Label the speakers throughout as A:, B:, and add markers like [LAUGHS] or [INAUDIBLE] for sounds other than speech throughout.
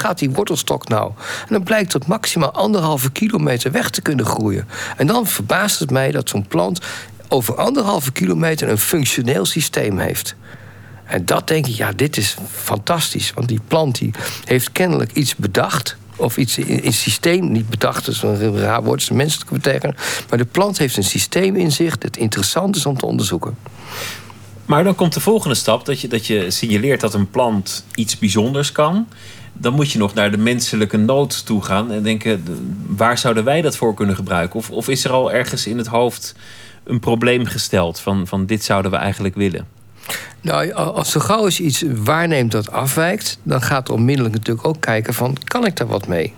A: gaat die wortelstok nou? En dan blijkt dat maximaal anderhalve kilometer weg te kunnen groeien. En dan verbaast het mij dat zo'n plant over anderhalve kilometer een functioneel systeem heeft. En dat denk ik, ja, dit is fantastisch. Want die plant die heeft kennelijk iets bedacht. Of iets in het systeem, niet bedacht, dat is een raar woord, een menselijke betekenis. Maar de plant heeft een systeem in zich dat interessant is om te onderzoeken.
B: Maar dan komt de volgende stap, dat je, dat je signaleert dat een plant iets bijzonders kan. Dan moet je nog naar de menselijke nood toe gaan en denken, waar zouden wij dat voor kunnen gebruiken? Of, of is er al ergens in het hoofd een probleem gesteld van, van dit zouden we eigenlijk willen?
A: Nou, als zo gauw je iets waarneemt dat afwijkt, dan gaat onmiddellijk natuurlijk ook kijken van kan ik daar wat mee?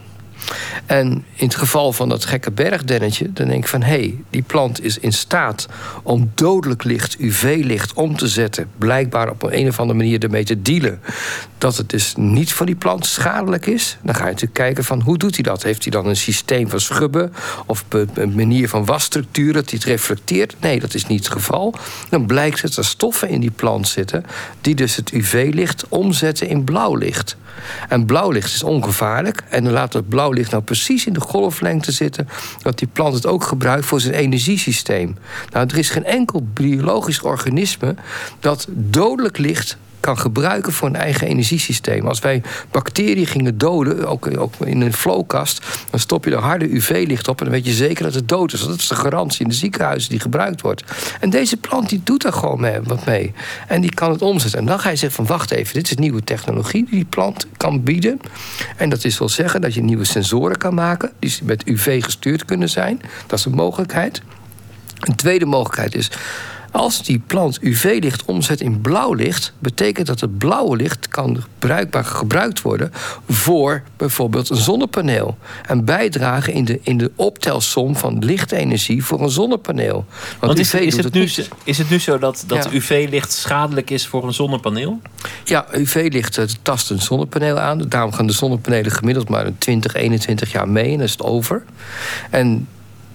A: En in het geval van dat gekke bergdennetje, dan denk ik van hé, hey, die plant is in staat om dodelijk licht, UV-licht, om te zetten. Blijkbaar op een, of andere manier ermee te dealen. Dat het dus niet voor die plant schadelijk is. Dan ga je natuurlijk kijken van hoe doet hij dat? Heeft hij dan een systeem van schubben of een manier van wasstructuur dat hij het reflecteert? Nee, dat is niet het geval. Dan blijkt dat er stoffen in die plant zitten die dus het UV-licht omzetten in blauw licht. En blauw licht is ongevaarlijk. En dan laat het blauw licht nou precies in de golflengte zitten. Dat die plant het ook gebruikt voor zijn energiesysteem. Nou, er is geen enkel biologisch organisme dat dodelijk licht kan gebruiken voor een eigen energiesysteem. Als wij bacteriën gingen doden, ook, in een flowkast, dan stop je er harde UV-licht op en dan weet je zeker dat het dood is. Dat is de garantie in de ziekenhuizen die gebruikt wordt. En deze plant die doet daar gewoon mee, wat mee. En die kan het omzetten. En dan ga je zeggen van wacht even, dit is nieuwe technologie die die plant kan bieden. En dat is wel zeggen dat je nieuwe sensoren kan maken, die met UV gestuurd kunnen zijn. Dat is een mogelijkheid. Een tweede mogelijkheid is als die plant UV-licht omzet in blauw licht, betekent dat het blauwe licht kan bruikbaar gebruikt worden voor bijvoorbeeld een zonnepaneel. En bijdragen in de, in de optelsom van lichtenergie voor een zonnepaneel.
B: Want, is, is, het, nu, is het nu zo dat, dat UV-licht schadelijk is voor een zonnepaneel?
A: Ja, UV-licht tast een zonnepaneel aan. Daarom gaan de zonnepanelen gemiddeld maar 20, 21 jaar mee en dan is het over. En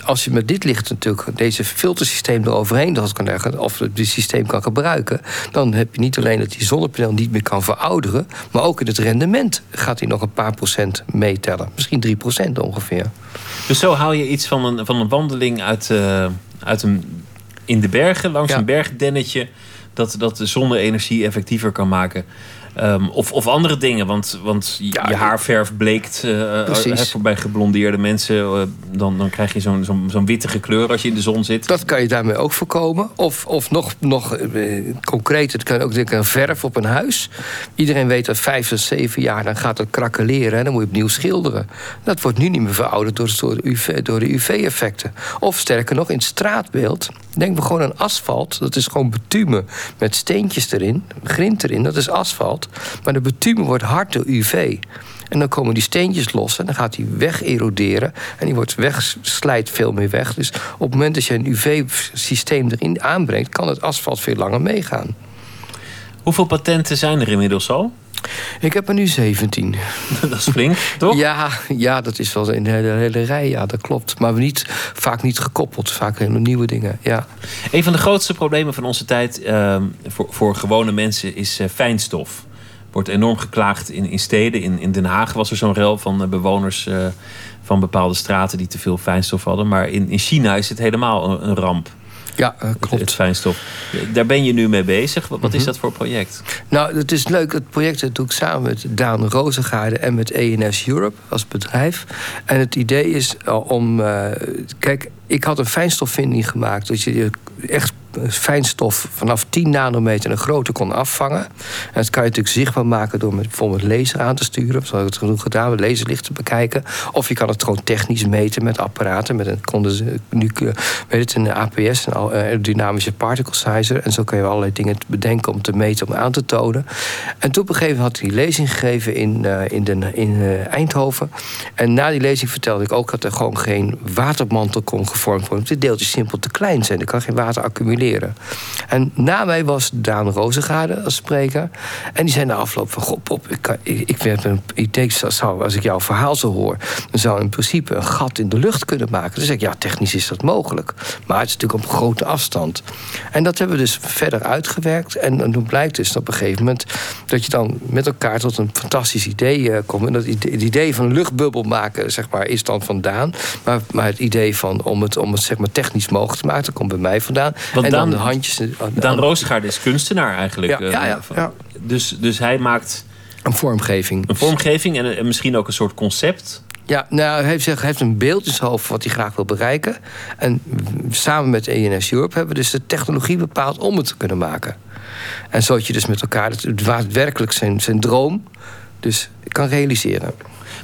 A: als je met dit licht natuurlijk deze filtersysteem eroverheen dat kan leggen, of het systeem kan gebruiken, dan heb je niet alleen dat die zonnepaneel niet meer kan verouderen, maar ook in het rendement gaat hij nog een paar procent meetellen. Misschien drie procent ongeveer.
B: Dus zo haal je iets van een, van een wandeling uit, uh, uit een, in de bergen, langs een bergdennetje, dat, dat de zonne-energie effectiever kan maken. Ehm, of, of andere dingen, want, want je haarverf bleekt uh, voor bij geblondeerde mensen. dan, dan krijg je zo'n zo'n zo'n wittige kleur als je in de zon zit.
A: Dat kan je daarmee ook voorkomen. Of, of nog, nog concreet, het kan ook denken aan verf op een huis. Iedereen weet dat vijf of zeven jaar dan gaat het krakeleren en dan moet je opnieuw schilderen. Dat wordt nu niet meer verouderd door, door, UV, door de UV-effecten. Of sterker nog, in het straatbeeld. Denk we gewoon aan asfalt. Dat is gewoon betumen met steentjes erin, grind erin. Dat is asfalt. Maar de bitumen wordt hard door UV. En dan komen die steentjes los en dan gaat die weg eroderen. En die wordt weg, slijt veel meer weg. Dus op het moment dat je een UV-systeem erin aanbrengt, kan het asfalt veel langer meegaan.
B: Hoeveel patenten zijn er inmiddels al?
A: Ik heb er nu 17. [LAUGHS]
B: dat is flink, toch?
A: Ja, ja, dat is wel een hele, hele rij, ja, dat klopt. Maar niet, vaak niet gekoppeld, vaak hele nieuwe dingen, ja.
B: Een van de grootste problemen van onze tijd uh, voor, voor gewone mensen is uh, fijnstof wordt enorm geklaagd in, in steden. In, in Den Haag was er zo'n rel van uh, bewoners uh, van bepaalde straten die te veel fijnstof hadden. Maar in, in China is het helemaal een, een ramp.
A: Ja, uh, klopt.
B: Het, fijnstof. Daar ben je nu mee bezig. Wat, wat is mhm. dat voor project?
A: Nou, het is leuk. Het project dat doe ik samen met Daan Rozengaarde en met ENS Europe als bedrijf. En het idee is om. kijk, ik had een fijnstofvinding gemaakt. Dat je echt fijnstof vanaf 10 nanometer en groter kon afvangen. En dat kan je natuurlijk zichtbaar maken door met bijvoorbeeld laser aan te sturen. Zo ik het genoeg gedaan, met laserlicht te bekijken. Of je kan het gewoon technisch meten met apparaten. Met een, nu, weet het, een APS, een aerodynamische particle sizer. En zo kun je allerlei dingen bedenken om te meten, om aan te tonen. En toen op een gegeven moment had die lezing gegeven in, uh, in, in Eindhoven. En na die lezing vertelde ik ook dat er gewoon geen watermantel kon gevormd worden. Omdat de deeltjes simpel te klein zijn. Er kan geen water accumuleren leren. En na mij was Daan Rozengaarde als spreker. En die zei na afloop van... God, Pop, ik, kan, ik, ik heb een idee... Zou, als ik jouw verhaal zo hoor... dan zou in principe een gat in de lucht kunnen maken. Dan zeg ik, ja, technisch is dat mogelijk. Maar het is natuurlijk op grote afstand. En dat hebben we dus verder uitgewerkt. En, en toen blijkt dus op een gegeven moment... dat je dan met elkaar tot een fantastisch idee uh, komt. En dat idee, het idee van een luchtbubbel maken, zeg maar, is dan vandaan. Maar, maar het idee van om het, om het zeg maar, technisch mogelijk te maken... dat komt bij mij vandaan.
B: Want
A: en
B: dan,
A: de handjes...
B: Daan Roosgaard is kunstenaar eigenlijk.
A: Ja, ja, ja, ja.
B: Dus, dus hij maakt...
A: Een vormgeving.
B: Een vormgeving en, en misschien ook een soort concept...
A: Ja, nou, hij, heeft, hij heeft een beeld in zijn hoofd wat hij graag wil bereiken. En samen met ENS Europe hebben we dus de technologie bepaald om het te kunnen maken. En zodat je dus met elkaar het werkelijk zijn, zijn droom dus kan realiseren.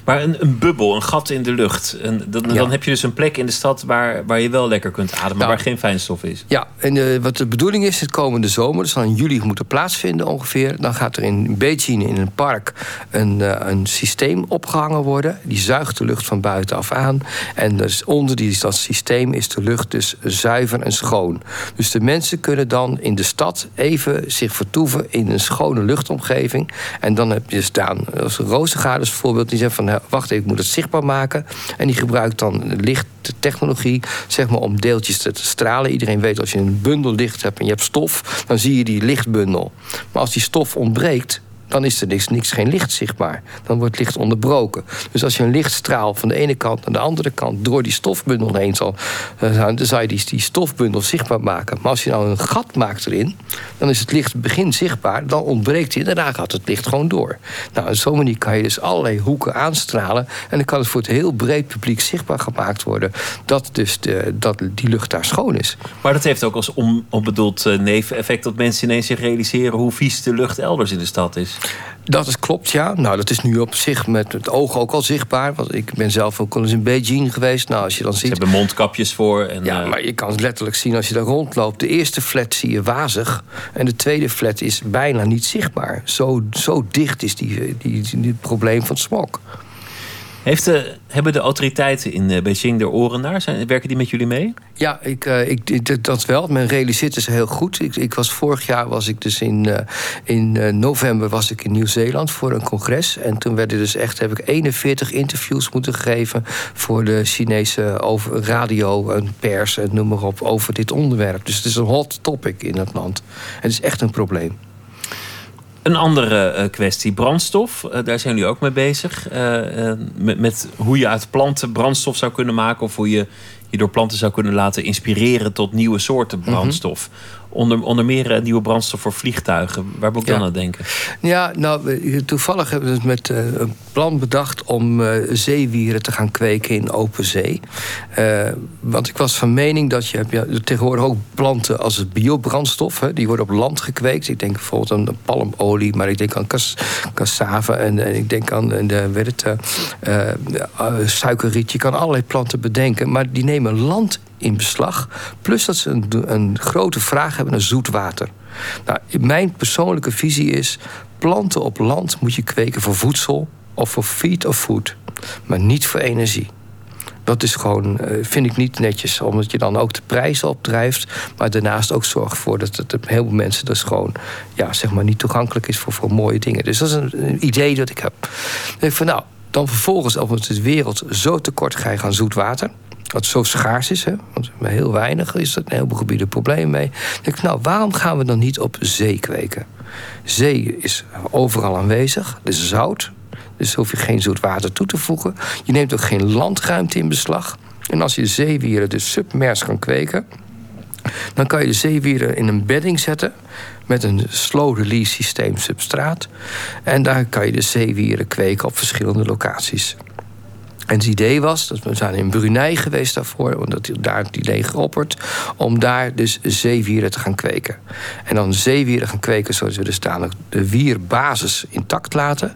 B: Maar een, een, bubbel, een gat in de lucht. En dan, dan heb je dus een plek in de stad waar, waar je wel lekker kunt ademen, maar waar geen fijnstof is.
A: Ja, en uh, wat de bedoeling is, het komende zomer, dus dan in juli moeten plaatsvinden ongeveer. Dan gaat er in Beijing in een park een, uh, een systeem opgehangen worden. Die zuigt de lucht van buitenaf aan. En dus onder die, dat systeem is de lucht dus zuiver en schoon. Dus de mensen kunnen dan in de stad even zich vertoeven in een schone luchtomgeving. En dan heb je dus Daan, als Rozengaarders voorbeeld, die zegt van wacht even, ik moet het zichtbaar maken. En die gebruikt dan lichttechnologie zeg maar, om deeltjes te stralen. Iedereen weet als je een bundel licht hebt en je hebt stof, dan zie je die lichtbundel. Maar als die stof ontbreekt, dan is er niks, niks, geen licht zichtbaar. Dan wordt licht onderbroken. Dus als je een lichtstraal van de ene kant naar de andere kant door die stofbundel heen zal, eh, dan zou je die, die stofbundel zichtbaar maken. Maar als je nou een gat maakt erin, dan is het licht begin zichtbaar, dan ontbreekt hij en daarna gaat het licht gewoon door. Nou, op zo'n manier kan je dus allerlei hoeken aanstralen en dan kan het voor het heel breed publiek zichtbaar gemaakt worden dat, dus de, dat die lucht daar schoon is.
B: Maar dat heeft ook als onbedoeld eh, neveneffect dat mensen ineens zich realiseren hoe vies de lucht elders in de stad is.
A: Dat is klopt, ja. Nou, dat is nu op zich met het oog ook al zichtbaar. Want ik ben zelf ook al eens in Beijing geweest. Nou, als je dan ziet... Ze
B: hebben mondkapjes voor. En,
A: ja, maar je kan het letterlijk zien als je daar rondloopt. De eerste flat zie je wazig. En de tweede flat is bijna niet zichtbaar. Zo, zo dicht is die, die, die, het probleem van smog.
B: De, hebben de autoriteiten in eh, Beijing er oren naar? Zijn, werken die met jullie mee?
A: Ja, ik, uh, ik, dat wel. Men realiseert het heel goed. Ik, ik, was vorig jaar was ik dus in, in november was ik in Nieuw-Zeeland voor een congres. En toen werden dus echt, heb ik 41 interviews moeten geven voor de Chinese over, radio en pers en noem maar op over dit onderwerp. Dus het is een hot topic in het land. Het is echt een probleem.
B: Een andere uh, kwestie, brandstof. Uh, daar zijn jullie ook mee bezig. Uh, met, met, hoe je uit planten brandstof zou kunnen maken. Of hoe je je door planten zou kunnen laten inspireren tot nieuwe soorten mhm. brandstof. Onder, onder meer nieuwe brandstof voor vliegtuigen. Waar moet ik dan aan denken?
A: Ja, nou, toevallig hebben we het met uh, een plan bedacht om uh, zeewieren te gaan kweken in open zee. Uh, want ik was van mening dat je hebt ja, tegenwoordig ook planten als het biobrandstof. Hè, die worden op land gekweekt. Ik denk bijvoorbeeld aan palmolie, maar ik denk aan cas, cassave en, en, ik denk aan de, weet het, suikerriet. Je kan allerlei planten bedenken, maar die nemen land in beslag. Plus dat ze een, een grote vraag hebben naar zoet water. Nou, mijn persoonlijke visie is: planten op land moet je kweken voor voedsel of voor feed of food, maar niet voor energie. Dat is gewoon, eh, vind ik niet netjes, omdat je dan ook de prijzen opdrijft, maar daarnaast ook zorgt voor dat het heel veel mensen dus gewoon, ja, zeg maar, niet toegankelijk is voor, voor mooie dingen. Dus dat is een, idee dat ik heb. Dan ik van, nou, dan vervolgens, als de wereld zo tekort gaat aan zoet water, wat zo schaars is, hè, want heel weinig is er in heel veel gebieden een probleem mee. Dan denk ik, nou, waarom gaan we dan niet op zee kweken? Zee is overal aanwezig, is zout, dus hoef je geen zoet water toe te voegen. Je neemt ook geen landruimte in beslag. En als je zeewieren dus submers kan kweken, dan kan je de zeewieren in een bedding zetten met een slow release systeem substraat. En daar kan je de zeewieren kweken op verschillende locaties. En het idee was, dat we zijn in Brunei geweest daarvoor, omdat daar het idee geopperd, om daar dus zeewieren te gaan kweken. En dan zeewieren gaan kweken zodat we dus dadelijk de wierbasis intact laten,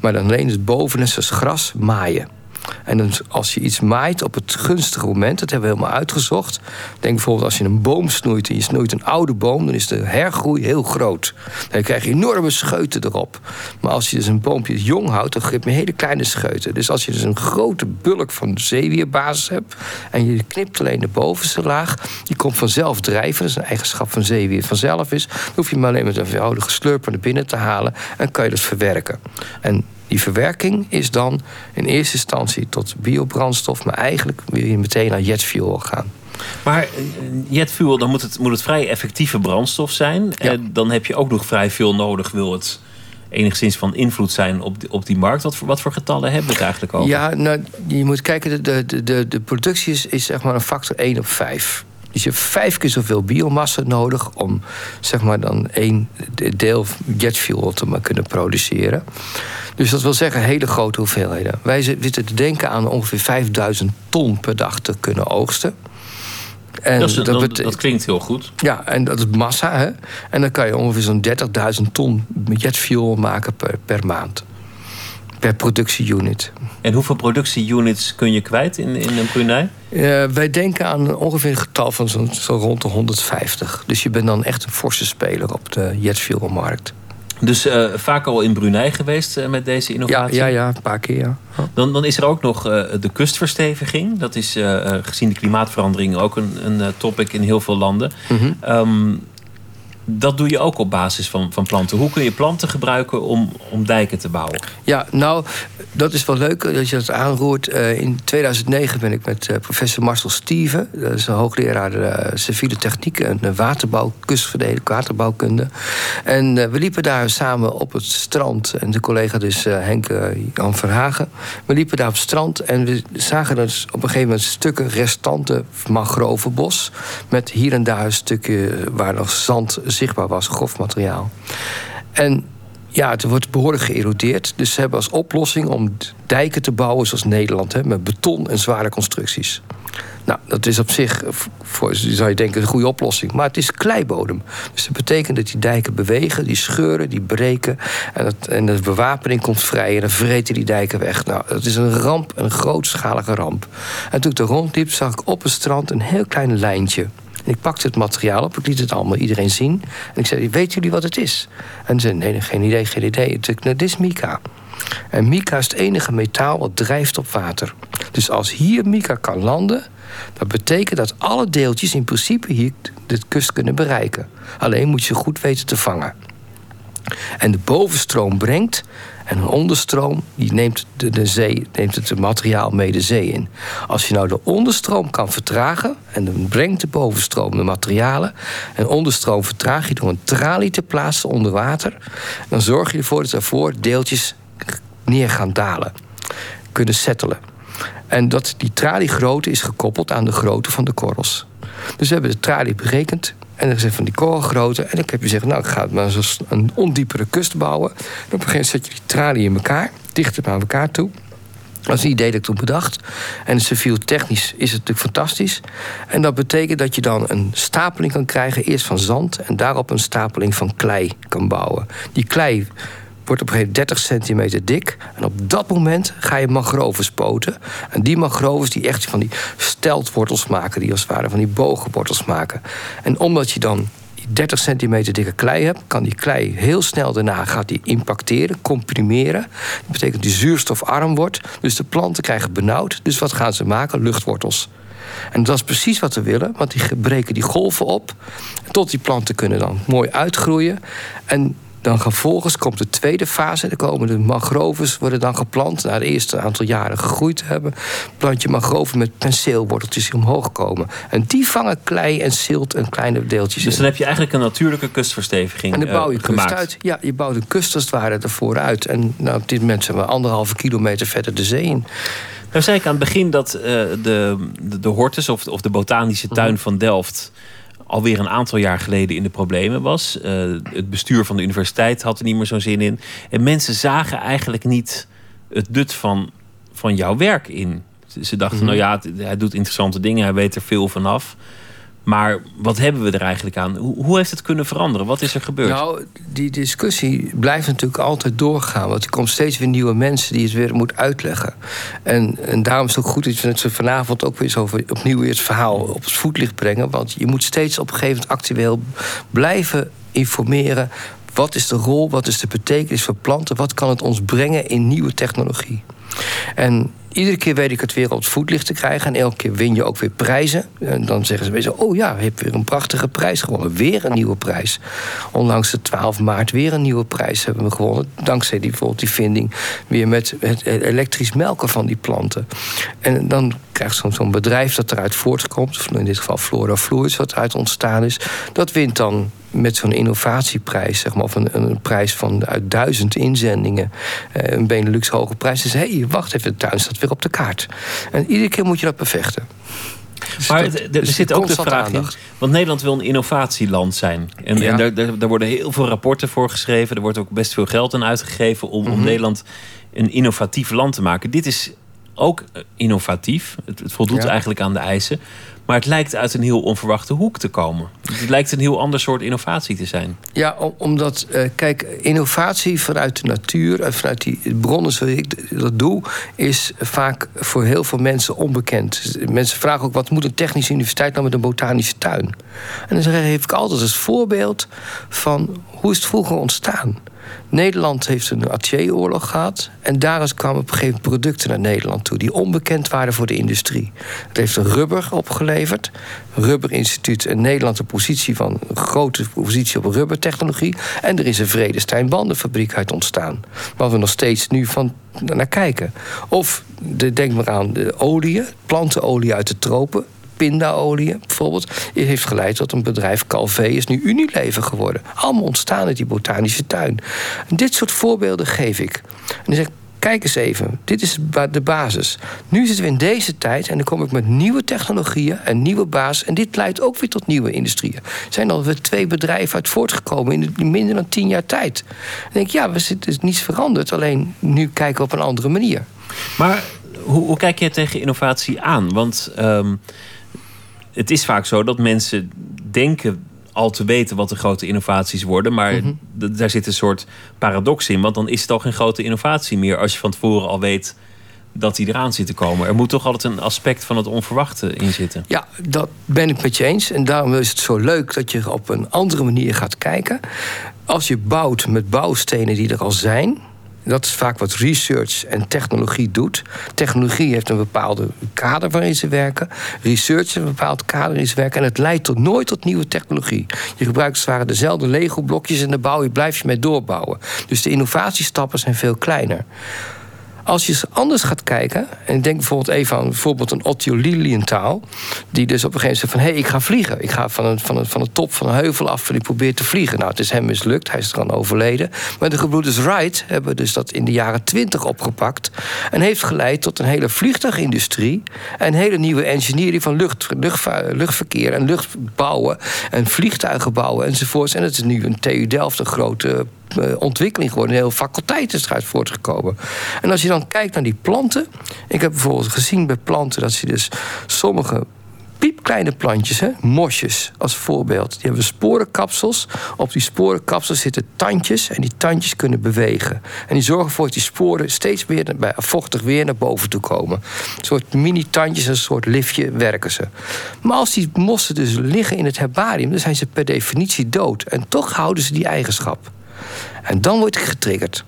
A: maar dan alleen het boven is gras maaien. En dan, als je iets maait op het gunstige moment, dat hebben we helemaal uitgezocht. Denk bijvoorbeeld als je een boom snoeit en je snoeit een oude boom, dan is de hergroei heel groot. Dan krijg je enorme scheuten erop. Maar als je dus een boompje jong houdt, dan geef je hele kleine scheuten. Dus als je dus een grote bulk van zeewierbasis hebt en je knipt alleen de bovenste laag, die komt vanzelf drijven. Dat is een eigenschap van zeewier vanzelf is. Dan hoef je maar alleen met een eenvoudige slurper naar binnen te halen en kan je dat verwerken. En die verwerking is dan in eerste instantie tot biobrandstof, maar eigenlijk wil je meteen naar jetfuel gaan.
B: Maar eh, jetfuel, dan moet het, moet het vrij effectieve brandstof zijn. En dan heb je ook nog vrij veel nodig, wil het enigszins van invloed zijn op die, op die markt. Wat voor, wat voor getallen hebben we het eigenlijk over?
A: Ja, nou, je moet kijken, de, de, de, de productie is, is zeg maar een factor 1 op 5. Dus je hebt vijf keer zoveel biomassa nodig om zeg maar dan één deel jetfuel te kunnen produceren. Dus dat wil zeggen hele grote hoeveelheden. Wij zitten te denken aan ongeveer 5000 ton per dag te kunnen oogsten.
B: En dat, dat, dat, klinkt heel goed.
A: Ja, en dat is massa. Hè? En dan kan je ongeveer zo'n 30.000 ton jetfuel maken per, per maand per productieunit.
B: En hoeveel productieunits kun je kwijt in, in een Brunei?
A: Uh, wij denken aan ongeveer een getal van zo'n zo rond de 150. Dus je bent dan echt een forse speler op de jetfuelmarkt.
B: Dus uh, vaak al in Brunei geweest uh, met deze innovatie?
A: Ja, ja, ja, een paar keer, ja.
B: Dan, dan is er ook nog uh, de kustversteviging. Dat is gezien de klimaatverandering ook een, een topic in heel veel landen. Mm -hmm dat doe je ook op basis van, van planten. Hoe kun je planten gebruiken om, om dijken te bouwen?
A: Ja, nou, dat is wel leuk dat je dat aanroert. Uh, in 2009 ben ik met uh, professor Marcel Steven... dat is een hoogleraar uh, civiele techniek en waterbouw, kustverdediging, waterbouwkunde. En we liepen daar samen op het strand. En de collega dus Henk Jan Verhagen. We liepen daar op het strand en we zagen dus op een gegeven moment... stukken restanten mangrovenbos... met hier en daar een stukje waar nog zand zichtbaar was, grof materiaal. En ja, het wordt behoorlijk geërodeerd. Dus ze hebben als oplossing om dijken te bouwen zoals Nederland, hè, met beton en zware constructies. Nou, dat is op zich, voor, zou je denken, een goede oplossing. Maar het is kleibodem. Dus dat betekent dat die dijken bewegen, die scheuren, die breken. En, het, en de bewapening komt vrij en dan vreten die dijken weg. Nou, dat is een ramp, een grootschalige ramp. En toen ik er rondliep, zag ik op het strand een heel klein lijntje. En ik pakte het materiaal op, ik liet het allemaal iedereen zien. En ik zei, weten jullie wat het is? En ze zeiden, nee, geen idee, geen idee. Ik is mica. En mica is het enige metaal wat drijft op water. Dus als hier mica kan landen, dat betekent dat alle deeltjes in principe hier de kust kunnen bereiken. Alleen moet je goed weten te vangen. En de bovenstroom brengt en een onderstroom die neemt, de, de zee, neemt het materiaal mee de zee in. Als je nou de onderstroom kan vertragen... en dan brengt de bovenstroom de materialen... en onderstroom vertraag je door een tralie te plaatsen onder water... dan zorg je ervoor dat ervoor deeltjes neer gaan dalen. Kunnen settelen. En dat die traliegrootte is gekoppeld aan de grootte van de korrels. Dus we hebben de tralie berekend. En dan gezegd van die korrelgrootte. En ik heb je gezegd, nou, ik ga maar een ondiepere kust bouwen. En op een gegeven moment zet je die tralie in elkaar, dichter bij elkaar toe. Dat is een idee dat ik toen bedacht. En civiel technisch is het natuurlijk fantastisch. En dat betekent dat je dan een stapeling kan krijgen, eerst van zand en daarop een stapeling van klei kan bouwen. Die klei wordt op een gegeven moment 30 centimeter dik. En op dat moment ga je mangroven spoten. En die mangroves die echt van die steltwortels maken, die als het ware van die bogenwortels maken. En omdat je dan 30 centimeter dikke klei hebt, kan die klei heel snel daarna gaat die impacteren, comprimeren. Dat betekent dat die zuurstofarm wordt. Dus de planten krijgen benauwd. Dus wat gaan ze maken? Luchtwortels. En dat is precies wat we willen, want die breken die golven op. Tot die planten kunnen dan mooi uitgroeien. En dan vervolgens komt de tweede fase. Dan komen de mangroves worden dan geplant. Na de eerste aantal jaren gegroeid hebben. Plant je mangroven met penseelworteltjes die omhoog komen. En die vangen klei en zilt en kleine deeltjes
B: Dus dan heb je eigenlijk een natuurlijke kustversteviging En dan bouw je uh, kust uit.
A: Ja, je bouwt een kust als het ware ervoor uit. En nou, op dit moment zijn we anderhalve kilometer verder de zee in.
B: Nou zei ik aan het begin dat uh, de, de, de Hortus of, of de botanische tuin mhm. van Delft alweer een aantal jaar geleden in de problemen was. Uh, het bestuur van de universiteit had er niet meer zo'n zin in. En mensen zagen eigenlijk niet het nut van, van jouw werk in. Ze dachten, mhm. nou ja, hij doet interessante dingen, hij weet er veel vanaf. Maar wat hebben we er eigenlijk aan? Hoe, heeft het kunnen veranderen? Wat is er gebeurd?
A: Nou, die discussie blijft natuurlijk altijd doorgaan. Want er komen steeds weer nieuwe mensen die het weer moeten uitleggen. En, en daarom is het ook goed dat we vanavond ook weer zo opnieuw weer het verhaal op het voetlicht brengen. Want je moet steeds op een gegeven moment actueel blijven informeren. Wat is de rol, wat is de betekenis van planten? Wat kan het ons brengen in nieuwe technologie? En iedere keer weet ik het weer op het voetlicht te krijgen. En elke keer win je ook weer prijzen. En dan zeggen ze weer Oh ja, je hebt weer een prachtige prijs gewonnen. Weer een nieuwe prijs. Onlangs de 12 maart weer een nieuwe prijs hebben we gewonnen. Dankzij die, bijvoorbeeld die vinding weer met het elektrisch melken van die planten. En dan krijgt zo'n bedrijf dat eruit voortkomt. In dit geval Flora Fluids, wat eruit ontstaan is. Dat wint dan met zo'n innovatieprijs, zeg maar, of een, een prijs van uit duizend inzendingen, eh, een Benelux hoge prijs. Dus hé, hey, wacht even, de tuin staat weer op de kaart. En iedere keer moet je dat bevechten.
B: Dus maar er zit ook de vraag in. Want Nederland wil een innovatieland zijn. En, en daar, daar, worden heel veel rapporten voor geschreven. Er wordt ook best veel geld aan uitgegeven om, om mhm. Nederland een innovatief land te maken. Dit is ook eh, innovatief. Het, het voldoet eigenlijk aan de eisen. Maar het lijkt uit een heel onverwachte hoek te komen. Het lijkt een heel ander soort innovatie te zijn.
A: Ja, omdat, uh, kijk, innovatie vanuit de natuur en vanuit die bronnen zoals ik dat doe, is vaak voor heel veel mensen onbekend. Mensen vragen ook: wat moet een technische universiteit nou met een botanische tuin? En dan geef ik altijd als voorbeeld van hoe is het vroeger ontstaan. Nederland heeft een Atje-oorlog gehad. En daaruit kwamen op een gegeven moment producten naar Nederland toe... die onbekend waren voor de industrie. Het heeft rubber opgeleverd. Rubberinstituut in Nederland een positie van... grote positie op rubbertechnologie. En er is een Vredestein bandenfabriek uit ontstaan. Waar we nog steeds nu van naar kijken. Of de, denk maar aan de olie, plantenolie uit de tropen pindaolie bijvoorbeeld, heeft geleid tot een bedrijf Calvé is nu Unilever geworden. Allemaal ontstaan uit die botanische tuin. Dit soort voorbeelden geef ik. En dan zeg ik, kijk eens even, dit is de basis. Nu zitten we in deze tijd en dan kom ik met nieuwe technologieën en nieuwe basis. En dit leidt ook weer tot nieuwe industrieën. Er zijn alweer twee bedrijven uit voortgekomen in minder dan tien jaar tijd. Dan denk ik, ja, we zitten, is niets veranderd. Alleen nu kijken we op een andere manier.
B: Maar hoe, hoe kijk je tegen innovatie aan? Want um, het is vaak zo dat mensen denken al te weten wat de grote innovaties worden. Maar mhm. daar zit een soort paradox in. Want dan is het al geen grote innovatie meer als je van tevoren al weet dat die eraan zit te komen. Er moet toch altijd een aspect van het onverwachte in zitten.
A: Ja, dat ben ik met je eens. En daarom is het zo leuk dat je op een andere manier gaat kijken. Als je bouwt met bouwstenen die er al zijn dat is vaak wat research en technologie doet. Technologie heeft een bepaalde kader waarin ze werken. Research heeft een bepaald kader waarin ze werken. En het leidt tot, nooit tot nieuwe technologie. Je gebruikt als dezelfde Lego-blokjes en de bouw je blijf je mee doorbouwen. Dus de innovatiestappen zijn veel kleiner. Als je anders gaat kijken, en denk bijvoorbeeld even aan bijvoorbeeld een Otto Lilienthal, die dus op een gegeven moment zegt van hé, hey, ik ga vliegen. Ik ga van, een, van, een, van de top van een heuvel af en ik probeer te vliegen. Nou, het is hem mislukt, hij is er aan overleden. Maar de gebroeders Wright hebben dus dat in de jaren twintig opgepakt en heeft geleid tot een hele vliegtuigindustrie en een hele nieuwe engineering van lucht, luchtverkeer en luchtbouwen en vliegtuigen bouwen enzovoorts. En het is nu een TU Delft een grote ontwikkeling geworden. Een hele faculteit is eruit voortgekomen. En als je dan kijkt naar die planten. Ik heb bijvoorbeeld gezien bij planten dat ze dus sommige piepkleine plantjes, hè, mosjes als voorbeeld. Die hebben sporenkapsels. Op die sporenkapsels zitten tandjes en die tandjes kunnen bewegen. En die zorgen ervoor dat die sporen steeds weer bij vochtig weer naar boven toe komen. Een soort mini-tandjes, een soort liftje werken ze. Maar als die mossen dus liggen in het herbarium, dan zijn ze per definitie dood. En toch houden ze die eigenschap. En dan wordt hij getriggerd.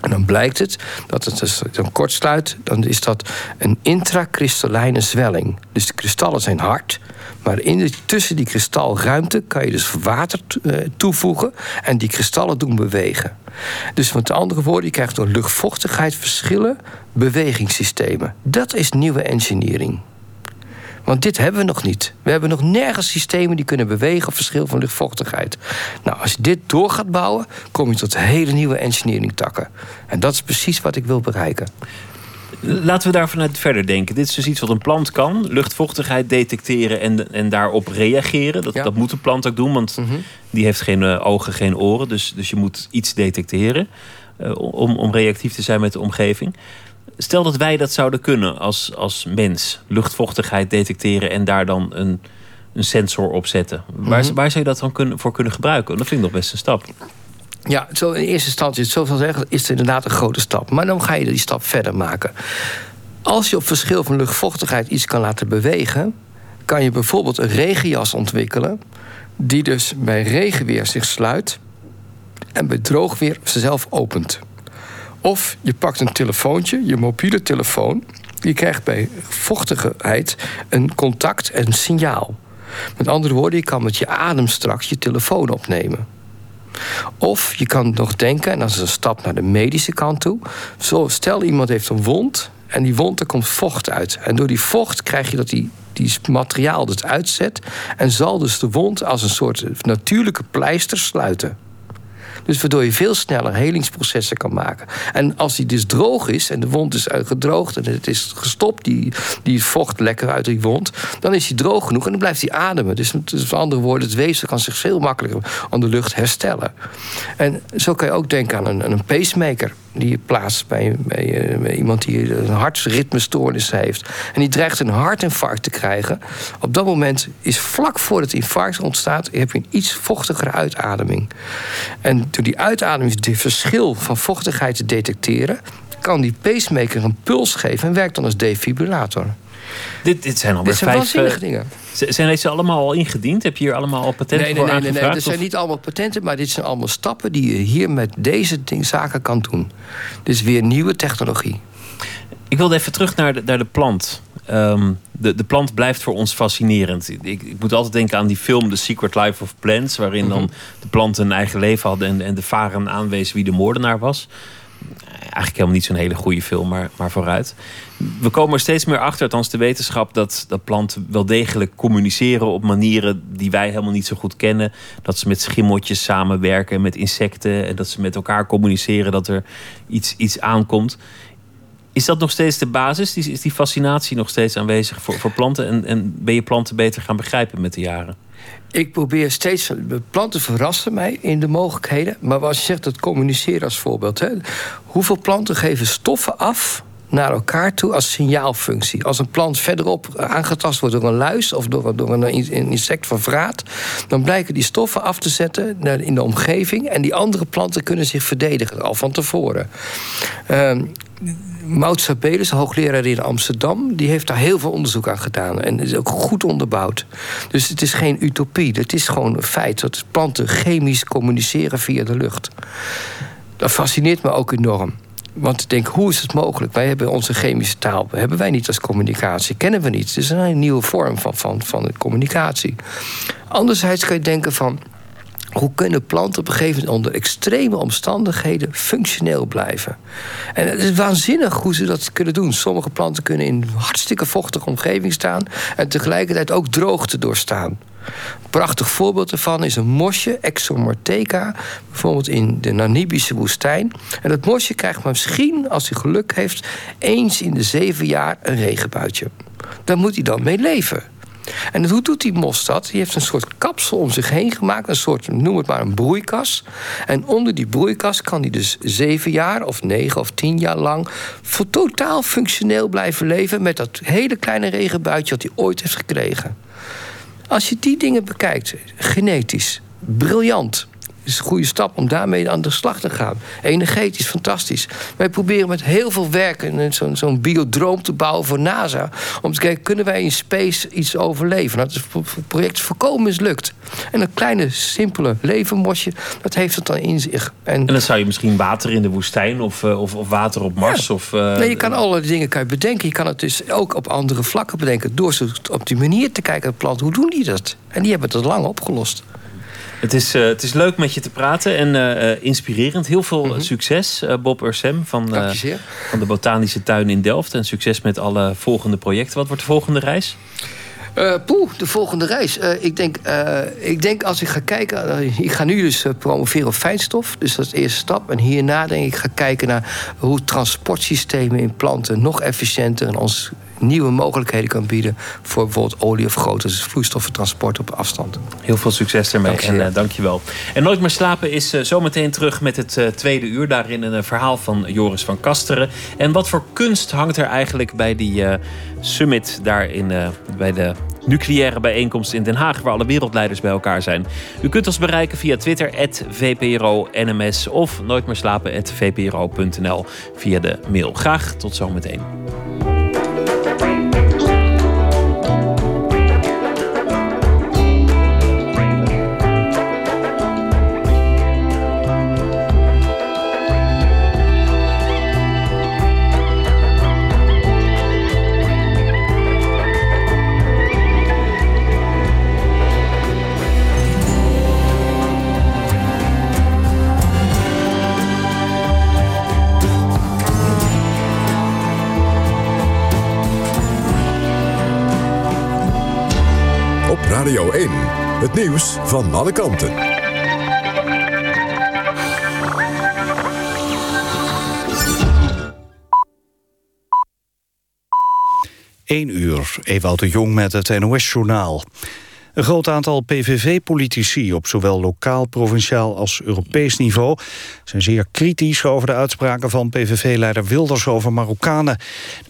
A: En dan blijkt het dat het dus dan kortsluit, dan is dat een intrakristallijne zwelling. Dus de kristallen zijn hard, maar in de, tussen die kristalruimte kan je dus water eh, toevoegen en die kristallen doen bewegen. Dus met andere woorden, je krijgt door luchtvochtigheid verschillen bewegingssystemen. Dat is nieuwe engineering. Want dit hebben we nog niet. We hebben nog nergens systemen die kunnen bewegen op verschil van luchtvochtigheid. Nou, als je dit door gaat bouwen, kom je tot hele nieuwe engineering takken. En dat is precies wat ik wil bereiken.
B: Laten we daar vanuit verder denken. Dit is dus iets wat een plant kan: luchtvochtigheid detecteren en, en daarop reageren. Dat, dat moet een plant ook doen, want mhm. die heeft geen eh, ogen, geen oren. Dus, dus je moet iets detecteren uh, om, om reactief te zijn met de omgeving. Stel dat wij dat zouden kunnen als, als mens. Luchtvochtigheid detecteren en daar dan een, een sensor opzetten. Waar, mhm. waar zou je dat dan kunnen, voor kunnen gebruiken? Dat vind ik nog best een stap.
A: Ja, zo in eerste instantie, zo van zeggen, is het inderdaad een grote stap. Maar dan ga je die stap verder maken. Als je op verschil van luchtvochtigheid iets kan laten bewegen, kan je bijvoorbeeld een regenjas ontwikkelen, die dus bij regenweer zich sluit en bij droogweer zichzelf opent. Of je pakt een telefoontje, je mobiele telefoon, je krijgt bij vochtigheid een contact en een signaal. Met andere woorden, je kan met je adem straks je telefoon opnemen. Of je kan nog denken, en dat is een stap naar de medische kant toe. Zo, stel iemand heeft een wond en die wond, er komt vocht uit. En door die vocht krijg je dat die, die materiaal het uitzet. En zal dus de wond als een soort natuurlijke pleister sluiten. Dus waardoor je veel sneller helingsprocessen kan maken. En als die dus droog is en de wond is uitgedroogd en het is gestopt, die, die vocht lekker uit die wond, dan is hij droog genoeg en dan blijft hij ademen. Dus met andere woorden, het weefsel kan zich veel makkelijker aan de lucht herstellen. En zo kan je ook denken aan een, aan een pacemaker die je plaatst bij, bij, iemand die een hartritmestoornis heeft. En die dreigt een hartinfarct te krijgen. Op dat moment is vlak voor het infarct ontstaat, heb je een iets vochtigere uitademing. En door die uitademing, het verschil van vochtigheid te detecteren, kan die pacemaker een puls geven en werkt dan als defibrillator.
B: Dit, dit zijn alweer
A: dit zijn
B: vijf...
A: waanzinnige dingen.
B: Zijn deze allemaal al ingediend? Heb je hier allemaal al patenten
A: nee,
B: voor
A: nee,
B: aangevraagd?
A: Nee, nee, nee. zijn niet allemaal patenten, maar dit zijn allemaal stappen... die je hier met deze zaken kan doen. Dus weer nieuwe technologie.
B: Ik wilde even terug naar de, naar de plant. Ehm, de, de plant blijft voor ons fascinerend. Ik, ik, moet altijd denken aan die film The Secret Life of Plants... waarin dan mhm. de planten een eigen leven hadden... en, en de varen aanwezen wie de moordenaar was eigenlijk helemaal niet zo'n hele goede film, maar, maar vooruit. We komen er steeds meer achter, althans de wetenschap, dat, dat planten wel degelijk communiceren op manieren die wij helemaal niet zo goed kennen. Dat ze met schimmeltjes samenwerken, met insecten en dat ze met elkaar communiceren dat er iets, iets aankomt. Is dat nog steeds de basis? Is die fascinatie nog steeds aanwezig voor, voor planten? En, en ben je planten beter gaan begrijpen met de jaren?
A: Ik probeer steeds. Planten verrassen mij in de mogelijkheden. Maar als je zegt dat communiceren als voorbeeld. Hè, hoeveel planten geven stoffen af naar elkaar toe als signaalfunctie. Als een plant verderop aangetast wordt door een luis of door, door een, insect van vraat, dan blijken die stoffen af te zetten in de omgeving en die andere planten kunnen zich verdedigen al van tevoren. Uh, Maud Sabelis, hoogleraar in Amsterdam, die heeft daar heel veel onderzoek aan gedaan. En is ook goed onderbouwd. Dus het is geen utopie. Het is gewoon een feit dat planten chemisch communiceren via de lucht. Dat fascineert me ook enorm. Want ik denk, hoe is het mogelijk? Wij hebben onze chemische taal, hebben wij niet als communicatie, kennen we niet. Het is een nieuwe vorm van, van, van communicatie. Anderzijds kan je denken van, hoe kunnen planten op een gegeven moment onder extreme omstandigheden functioneel blijven? En het is waanzinnig hoe ze dat kunnen doen. Sommige planten kunnen in een hartstikke vochtige omgeving staan en tegelijkertijd ook droogte doorstaan. Een prachtig voorbeeld ervan is een mosje, Exomorteca, bijvoorbeeld in de Namibische woestijn. En dat mosje krijgt misschien, als hij geluk heeft, eens in de zeven jaar een regenbuitje. Daar moet hij dan mee leven. En hoe doet die mos dat? Die heeft een soort kapsel om zich heen gemaakt. Een soort, noem het maar, een broeikas. En onder die broeikas kan hij dus zeven jaar of negen of tien jaar lang... voor totaal functioneel blijven leven... met dat hele kleine regenbuitje dat hij ooit heeft gekregen. Als je die dingen bekijkt, genetisch, briljant is een goede stap om daarmee aan de slag te gaan. Energetisch, fantastisch. Wij proberen met heel veel werk zo'n zo'n biodroom te bouwen voor NASA. Om te kijken, kunnen wij in space iets overleven? Nou, het project is volkomen mislukt. En een kleine, simpele levenmosje, dat heeft het dan in zich.
B: En, en dan zou je misschien water in de woestijn of, eh, of, of water op Mars. Of, uh,
A: nee, je kan alle dingen kan je bedenken. Je kan het dus ook op andere vlakken bedenken. Door op die manier te kijken naar plant. Hoe doen die dat? En die hebben het lang opgelost.
B: Het is, uh, het is leuk met je te praten en uh, inspirerend. Heel veel mhm. succes, uh, Bob Ursem van, van de Botanische Tuin in Delft. En succes met alle volgende projecten. Wat wordt de volgende reis?
A: poeh, de volgende reis. ik, denk, ik denk als ik ga kijken... ik ga nu dus promoveren op fijnstof. Dus dat is de eerste stap. En hierna denk ik ga kijken naar hoe transportsystemen in planten... nog efficiënter en ons nieuwe mogelijkheden kan bieden voor bijvoorbeeld olie of grote vloeistoffentransport op afstand.
B: Heel veel succes ermee dank en uh, dankjewel. En Nooit meer slapen is uh, zometeen terug met het uh, tweede uur. Daarin een verhaal van Joris van Kasteren. En wat voor kunst hangt er eigenlijk bij die summit daar in, bij de nucleaire bijeenkomst in Den Haag, waar alle wereldleiders bij elkaar zijn. U kunt ons bereiken via Twitter, VPRO-NMS of nooit meer slapen, VPRO.nl via de mail. Graag tot zometeen.
C: Het nieuws van alle kanten.
D: 1 uur, Ewout de Jong met het NOS-journaal. Een groot aantal PVV-politici op zowel lokaal, provinciaal als Europees niveau... zijn zeer kritisch over de uitspraken van PVV-leider Wilders over Marokkanen.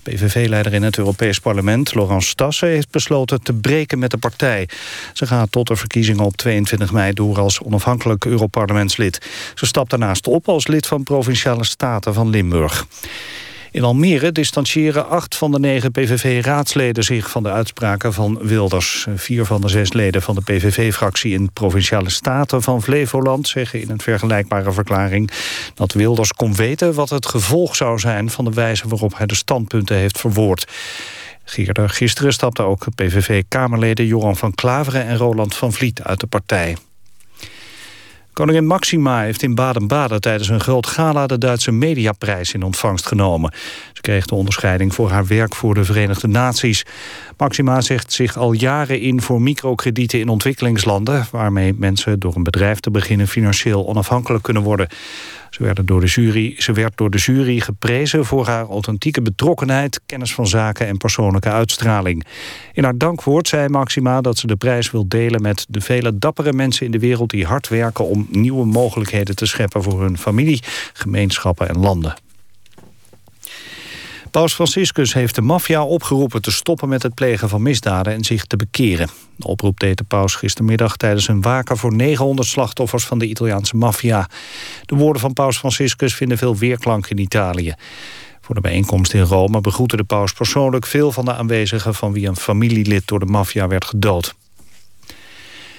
D: De PVV-leider in het Europees Parlement, Laurence Stassen... heeft besloten te breken met de partij. Ze gaat tot de verkiezingen op 22 mei door als onafhankelijk Europarlementslid. Ze stapt daarnaast op als lid van Provinciale Staten van Limburg. In Almere distancieren acht van de negen PVV-raadsleden zich van de uitspraken van Wilders. Vier van de zes leden van de PVV-fractie in Provinciale Staten van Flevoland zeggen in een vergelijkbare verklaring dat Wilders kon weten wat het gevolg zou zijn van de wijze waarop hij de standpunten heeft verwoord. Gisteren stapten ook PVV-kamerleden Joran van Klaveren en Roland van Vliet uit de partij. Koningin Maxima heeft in Baden-Baden tijdens een groot gala de Duitse Mediaprijs in ontvangst genomen. Ze kreeg de onderscheiding voor haar werk voor de Verenigde Naties. Maxima zegt zich al jaren in voor microkredieten in ontwikkelingslanden... waarmee mensen door een bedrijf te beginnen financieel onafhankelijk kunnen worden. Ze, werden door de jury, ze werd door de jury geprezen voor haar authentieke betrokkenheid... kennis van zaken en persoonlijke uitstraling. In haar dankwoord zei Maxima dat ze de prijs wil delen... met de vele dappere mensen in de wereld die hard werken... om nieuwe mogelijkheden te scheppen voor hun familie, gemeenschappen en landen. Paus Franciscus heeft de maffia opgeroepen te stoppen met het plegen van misdaden en zich te bekeren. De oproep deed de paus gistermiddag tijdens een waken voor 900 slachtoffers van de Italiaanse maffia. De woorden van paus Franciscus vinden veel weerklank in Italië. Voor de bijeenkomst in Rome begroette de paus persoonlijk veel van de aanwezigen van wie een familielid door de maffia werd gedood.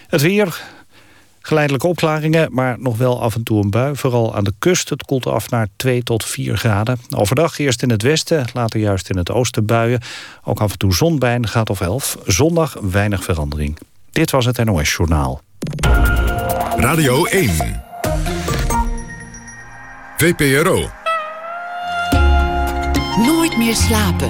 D: Het weer, Geleidelijke opklaringen, maar nog wel af en toe een bui. Vooral aan de kust. Het koelt af naar 2 tot 4 graden. Overdag eerst in het westen, later juist in het oosten buien. Ook af en toe zon bij een graad of 11. Zondag weinig verandering. Dit was het NOS Journaal.
C: Radio 1. VPRO.
E: Nooit meer slapen.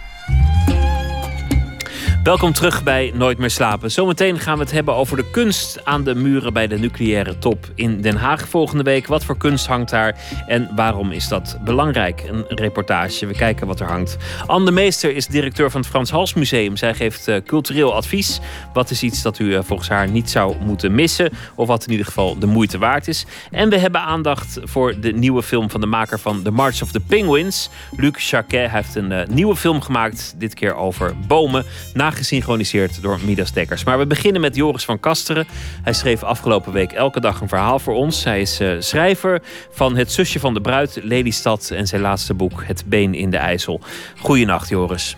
B: Welkom terug bij Nooit meer slapen. Zometeen gaan we het hebben over de kunst aan de muren bij de nucleaire top in Den Haag volgende week. Wat voor kunst hangt daar en waarom is dat belangrijk? Een reportage. We kijken wat er hangt. Anne de Meester is directeur van het Frans Hals Museum. Zij geeft uh, cultureel advies. Wat is iets dat u uh, volgens haar niet zou moeten missen? Of wat in ieder geval de moeite waard is. En we hebben aandacht voor de nieuwe film van de maker van The March of the Penguins. Luc Jacquet heeft een uh, nieuwe film gemaakt. Dit keer over bomen. Na gesynchroniseerd door Midas Dekkers. Maar we beginnen met Joris van Kasteren. Hij schreef afgelopen week elke dag een verhaal voor ons. Hij is uh, schrijver van Het zusje van de bruid, Lelystad... en zijn laatste boek, Het been in de IJssel. Goeienacht, Joris.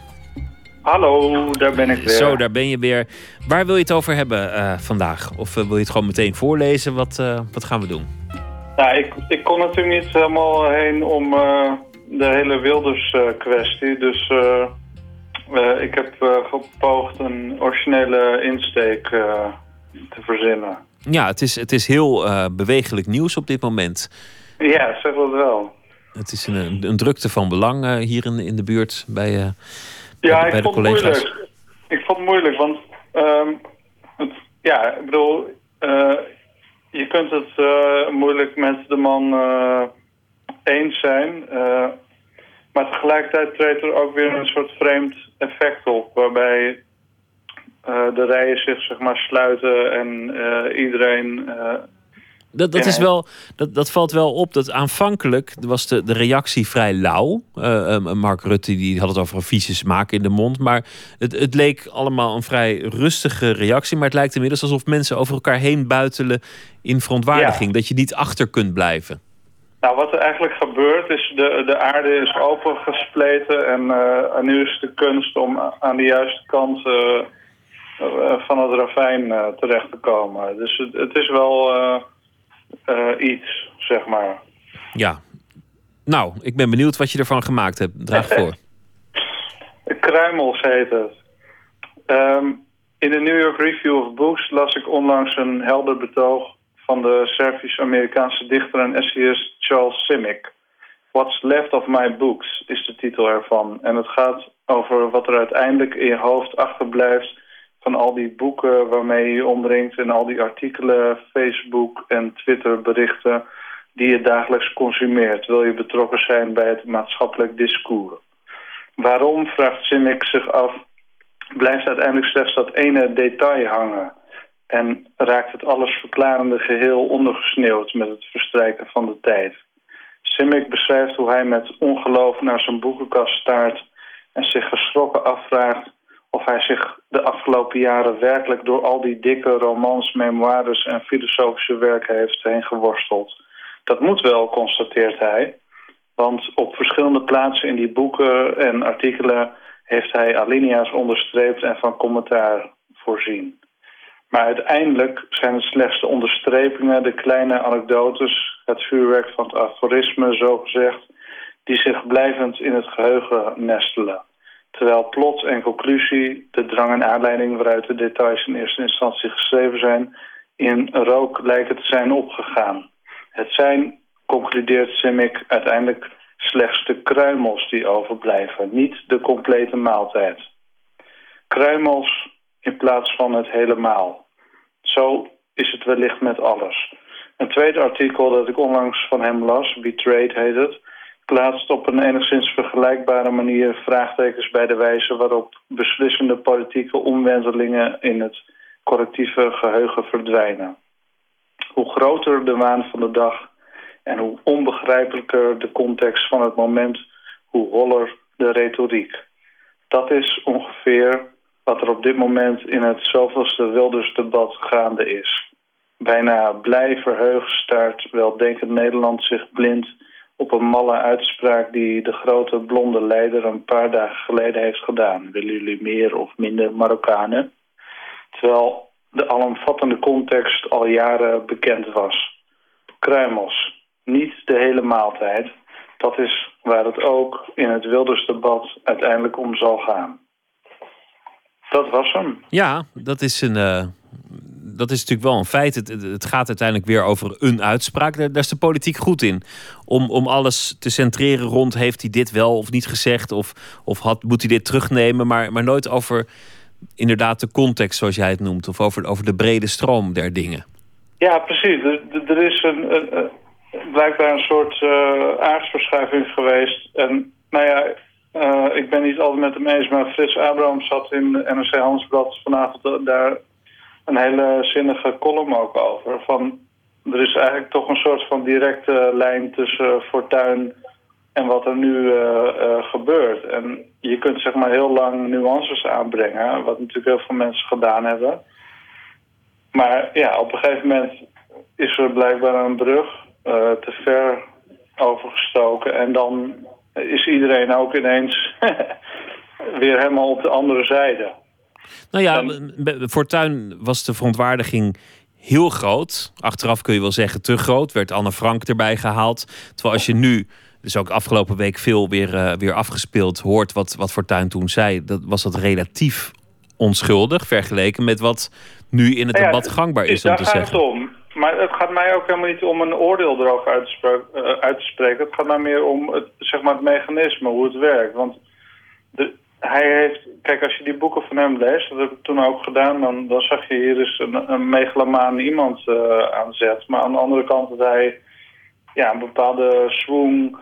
F: Hallo, daar ben ik weer.
B: Zo, daar ben je weer. Waar wil je het over hebben uh, vandaag? Of uh, wil je het gewoon meteen voorlezen? Wat, wat gaan we doen?
F: Nou, ik, ik kon natuurlijk niet helemaal heen om de hele Wilders kwestie. Dus uh, ik heb uh, gepoogd een originele insteek uh, te verzinnen.
B: Ja, het is, het is heel bewegelijk nieuws op dit moment.
F: Ja, zeg dat wel.
B: Het is een, een drukte van belang hier in, in de buurt bij,
F: ja,
B: bij,
F: ik
B: de
F: vond
B: collega's.
F: Het moeilijk. Ik vond het moeilijk, want um, het, ja, ik bedoel, je kunt het moeilijk met de man eens zijn... Maar tegelijkertijd treedt er ook weer een soort vreemd effect op... waarbij uh, de rijen zich zeg maar sluiten en uh, iedereen uh,
B: Dat, dat, is wel, dat, dat valt wel op. Dat aanvankelijk was de, de reactie vrij lauw. Uh, Mark Rutte die had het over een vieze smaak in de mond. Maar het, het leek allemaal een vrij rustige reactie. Maar het lijkt inmiddels alsof mensen over elkaar heen buitelen in verontwaardiging. Dat je niet achter kunt blijven.
F: Nou, wat er eigenlijk gebeurt is, de, de aarde is opengespleten en, uh, en nu is de kunst om aan de juiste kant uh, van het ravijn terecht te komen. Dus het, het is wel iets, zeg maar.
B: Ja. Nou, ik ben benieuwd wat je ervan gemaakt hebt. Draag [LAUGHS] voor.
F: Kruimels heet het. Ehm, in de New York Review of Books las ik onlangs een helder betoog van de Servisch-Amerikaanse dichter en essayist Charles Simic. What's Left of My Books is de titel ervan. En het gaat over wat er uiteindelijk in je hoofd achterblijft... van al die boeken waarmee je je omringt... en al die artikelen, Facebook en Twitter berichten... die je dagelijks consumeert. Wil je betrokken zijn bij het maatschappelijk discours? Waarom, vraagt Simic zich af... blijft uiteindelijk slechts dat ene detail hangen... En raakt het alles verklarende geheel ondergesneeuwd met het verstrijken van de tijd. Simic beschrijft hoe hij met ongeloof naar zijn boekenkast staart... en zich geschrokken afvraagt of hij zich de afgelopen jaren werkelijk... door al die dikke romans, memoires en filosofische werken heeft heen geworsteld. Dat moet wel, constateert hij. Want op verschillende plaatsen in die boeken en artikelen... heeft hij alinea's onderstreept en van commentaar voorzien. Maar uiteindelijk zijn het slechts de onderstrepingen, de kleine anekdotes... het vuurwerk van het aforisme, zogezegd... die zich blijvend in het geheugen nestelen. Terwijl plot en conclusie, de drang en aanleiding... waaruit de details in eerste instantie geschreven zijn... in rook lijken te zijn opgegaan. Het zijn, concludeert Simic, uiteindelijk slechts de kruimels die overblijven... niet de complete maaltijd. Kruimels in plaats van het helemaal. Zo is het wellicht met alles. Een tweede artikel dat ik onlangs van hem las, Betrayed heet het... plaatst op een enigszins vergelijkbare manier vraagtekens bij de wijze... waarop beslissende politieke omwentelingen in het collectieve geheugen verdwijnen. Hoe groter de waan van de dag en hoe onbegrijpelijker de context van het moment... hoe holler de retoriek. Dat is ongeveer wat er op dit moment in het zoveelste Wilders-debat gaande is. Bijna blij verheugd staart weldenkend Nederland zich blind op een malle uitspraak die de grote blonde leider een paar dagen geleden heeft gedaan. Willen jullie meer of minder Marokkanen? Terwijl de alomvattende context al jaren bekend was. Kruimels, niet de hele maaltijd. Dat is waar het ook in het Wilders-debat uiteindelijk om zal gaan. Dat was hem.
B: Ja, dat is een. Uh, dat is natuurlijk wel een feit. Het, het, gaat uiteindelijk weer over een uitspraak. Daar, daar, is de politiek goed in. Om, om alles te centreren rond heeft hij dit wel of niet gezegd. Of, of had, moet hij dit terugnemen. Maar, maar nooit over inderdaad de context zoals jij het noemt. Of over, over de brede stroom der dingen.
F: Ja, precies. Er, er is een, een, blijkbaar een soort uh, aardsverschuiving geweest. En nou ja, uh, ik ben niet altijd met hem eens, maar Frits Abraham zat in NRC Handelsblad vanavond daar een hele zinnige column ook over. Van, er is eigenlijk toch een soort van directe lijn tussen Fortuin en wat er nu uh, gebeurt. En je kunt zeg maar heel lang nuances aanbrengen, wat natuurlijk heel veel mensen gedaan hebben. Maar ja, op een gegeven moment is er blijkbaar een brug te ver overgestoken en dan is iedereen ook ineens [LAUGHS] weer helemaal op de andere zijde.
B: Nou ja, en... Fortuin was de verontwaardiging heel groot. Achteraf kun je wel zeggen te groot. Werd Anne Frank erbij gehaald. Terwijl als je nu, dus ook afgelopen week veel weer, uh, weer afgespeeld, hoort wat, wat Fortuin toen zei, dat was dat relatief onschuldig vergeleken met wat nu in het ja, debat gangbaar is om te zeggen.
F: Om. Maar het gaat mij ook helemaal niet om een oordeel erover uit te, uh, uit te spreken. Het gaat mij meer om het, zeg maar het mechanisme, hoe het werkt. Want de, hij heeft... Kijk, als je die boeken van hem leest, dat heb ik toen ook gedaan... dan, zag je hier dus een, een megalomaan iemand uh, aan zet. Maar aan de andere kant dat hij ja, een bepaalde swoon...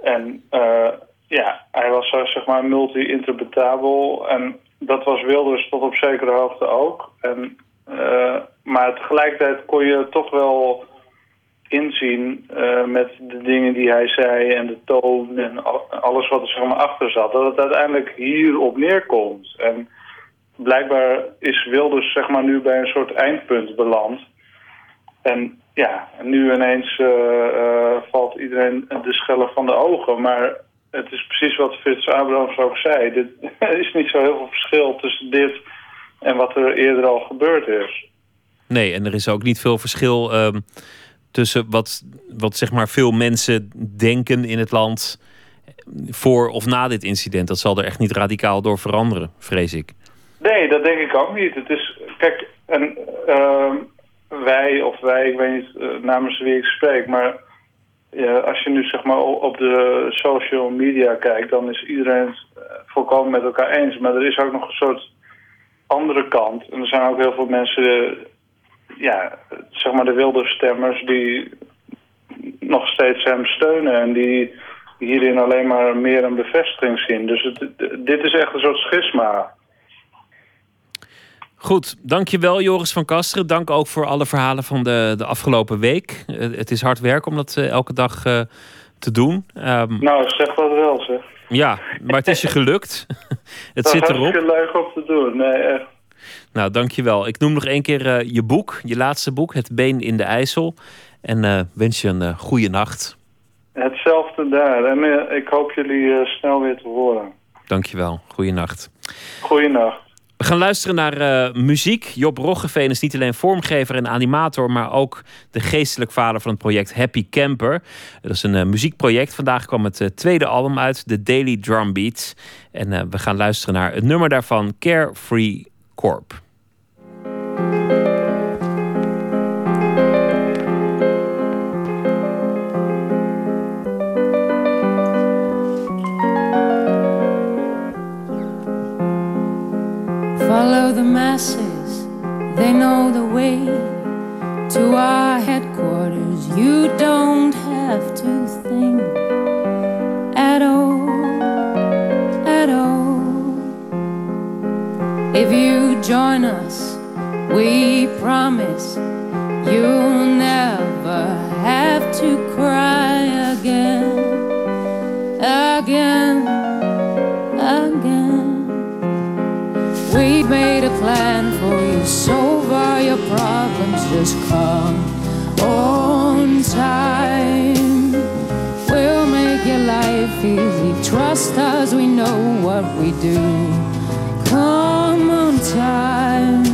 F: en uh, ja, hij was zeg maar multi-interpretabel... en dat was Wilders tot op zekere hoogte ook. En... Uh, maar tegelijkertijd kon je toch wel inzien uh, met de dingen die hij zei en de toon en alles wat er zeg maar, achter zat, dat het uiteindelijk hierop neerkomt. En blijkbaar is Wilders zeg maar, nu bij een soort eindpunt beland. En ja, nu ineens uh, valt iedereen de schellen van de ogen. Maar het is precies wat Frits Abrahams ook zei. Er [LAUGHS] is niet zo heel veel verschil tussen dit en wat er eerder al gebeurd is.
B: Nee, en er is ook niet veel verschil um, tussen wat, wat zeg maar veel mensen denken in het land voor of na dit incident. Dat zal er echt niet radicaal door veranderen, vrees ik.
F: Nee, dat denk ik ook niet. Het is, kijk, en uh, wij of wij, ik weet niet uh, namens wie ik spreek, maar ja, als je nu zeg maar op de social media kijkt, dan is iedereen het uh, volkomen met elkaar eens. Maar er is ook nog een soort andere kant. En er zijn ook heel veel mensen, ja, zeg maar de wilde stemmers, die nog steeds hem steunen en die hierin alleen maar meer een bevestiging zien. Dus het, dit is echt een soort schisma.
B: Goed, dankjewel Joris van Kasteren. Dank ook voor alle verhalen van de, de afgelopen week. Uh, het is hard werk om dat uh, elke dag uh, te doen.
F: Um, nou, zeg wat wel.
B: Ja, maar het is je gelukt. [LAUGHS] het
F: dat
B: zit erop.
F: Dat is leuk om te doen, nee echt.
B: Nou, dankjewel. Ik noem nog één keer je boek, je laatste boek, Het Been in de IJssel. En wens je een goede nacht.
F: Hetzelfde daar. En ik hoop jullie snel weer te horen.
B: Dankjewel. Goeienacht.
F: Goeienacht.
B: We gaan luisteren naar uh, muziek. Job Roggeveen is niet alleen vormgever en animator, maar ook de geestelijk vader van het project Happy Camper. Dat is een uh, muziekproject. Vandaag kwam het uh, tweede album uit, The Daily Drum Beats. En we gaan luisteren naar het nummer daarvan, Carefree Corp.
G: Follow the masses, they know the way to our headquarters. You don't have to think at all, at all. If you join us, we promise you'll never have to cry again, again. We made a plan for you, solve all your problems, just come on time. We'll make your life easy, trust us, we know what we do. Come on time,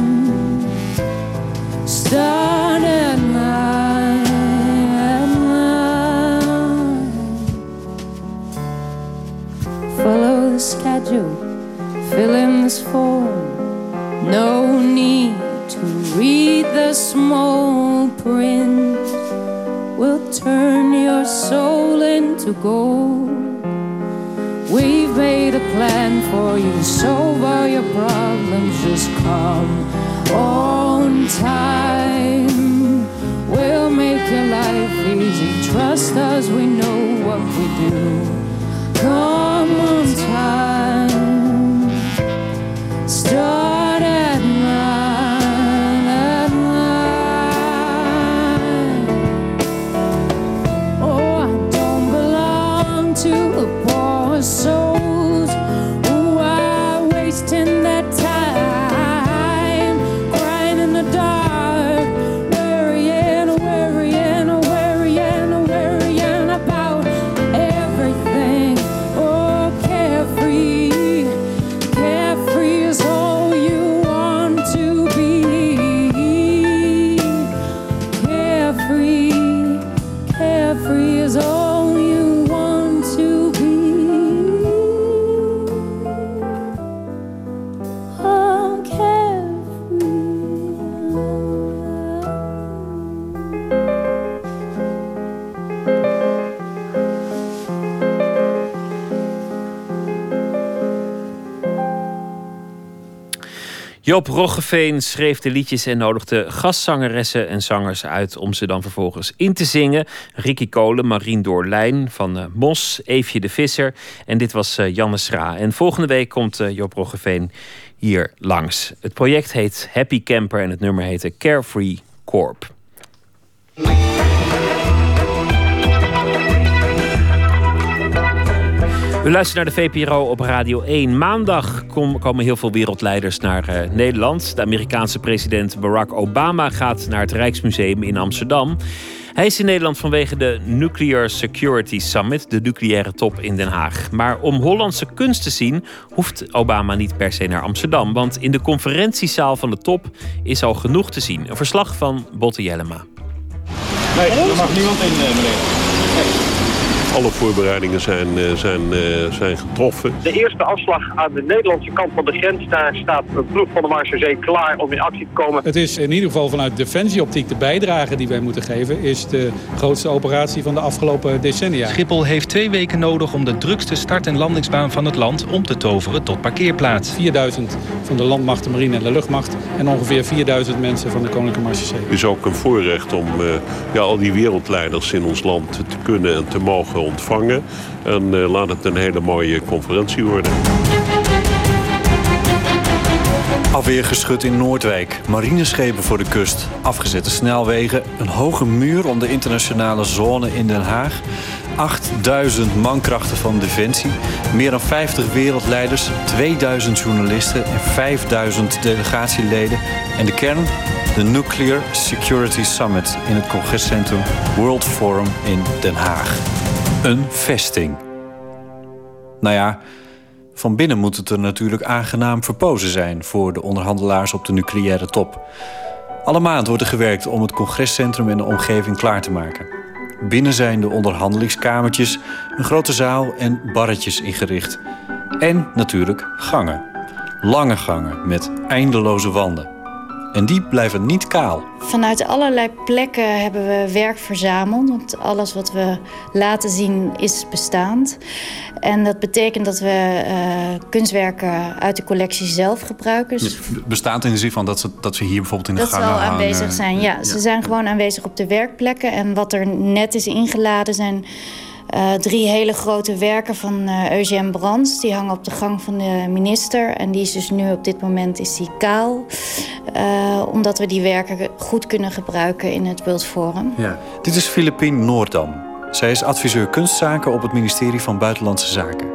G: start. At nine. Follow the schedule fill in this form. No need to read the small print. We'll turn your soul into gold. We've made a plan for you, solve all your problems. Just come on time. We'll make your life easy. Trust us, we know what we do. Come on time.
B: Joop Roggeveen schreef de liedjes en nodigde gastzangeressen en zangers uit om ze dan vervolgens in te zingen. Ricky Kolen, Marien Doorlijn van uh, Mos, Eefje de Visser en dit was uh, Janne Schra. En volgende week komt uh, Joop Roggeveen hier langs. Het project heet Happy Camper en het nummer heette Carefree Corp. We luisteren naar de VPRO op Radio 1. Maandag komen heel veel wereldleiders naar uh, Nederland. De Amerikaanse president Barack Obama gaat naar het Rijksmuseum in Amsterdam. Hij is in Nederland vanwege de Nuclear Security Summit, de nucleaire top in Den Haag. Maar om Hollandse kunst te zien, hoeft Obama niet per se naar Amsterdam. Want in de conferentiezaal van de top is al genoeg te zien. Een verslag van Botte Jellema.
H: Nee, er mag niemand in, eh, meneer.
I: Alle voorbereidingen zijn, eh, zijn, eh, zijn getroffen.
J: De eerste afslag aan de Nederlandse kant van de grens. Daar staat een ploeg van de Marseillais klaar om in actie te komen.
H: Het is in ieder geval vanuit defensieoptiek de bijdrage die wij moeten geven... is de grootste operatie van de afgelopen decennia.
K: Schiphol heeft twee weken nodig om de drukste start- en landingsbaan van het land... om te toveren tot parkeerplaats.
H: 4000 van de landmacht, de marine en de luchtmacht... en ongeveer 4000 mensen van de Koninklijke Marseillais.
I: Het is ook een voorrecht om uh, ja, al die wereldleiders in ons land te kunnen en te mogen ontvangen. En uh, laat het een hele mooie conferentie worden.
L: Afweergeschut in Noordwijk, marineschepen voor de kust, afgezette snelwegen, een hoge muur om de internationale zone in Den Haag, 8000 mankrachten van Defensie, meer dan 50 wereldleiders, 2000 journalisten en 5000 delegatieleden. En de kern? De Nuclear Security Summit in het congrescentrum World Forum in Den Haag. Een vesting. Nou ja, van binnen moet het er natuurlijk aangenaam verpozen zijn voor de onderhandelaars op de nucleaire top. Alle maand wordt er gewerkt om het congrescentrum en de omgeving klaar te maken. Binnen zijn de onderhandelingskamertjes, een grote zaal en barretjes ingericht. En natuurlijk gangen. Lange gangen met eindeloze wanden. En die blijven niet kaal.
M: Vanuit allerlei plekken hebben we werk verzameld. Want alles wat we laten zien is bestaand. En dat betekent dat we uh, kunstwerken uit de collectie zelf gebruiken. Dus
L: bestaand in de zin van dat ze, dat ze hier bijvoorbeeld in de
M: dat
L: gangen
M: Dat ze al aanwezig zijn, ja. Ze zijn gewoon aanwezig op de werkplekken. En wat er net is ingeladen zijn uh, drie hele grote werken van uh, Eugène Brands. Die hangen op de gang van de minister. En die is dus nu op dit moment is die kaal. Uh, omdat we die werken goed kunnen gebruiken in het World Forum.
L: Ja. Dit is Philippine Noordam. Zij is adviseur kunstzaken op het ministerie van Buitenlandse Zaken.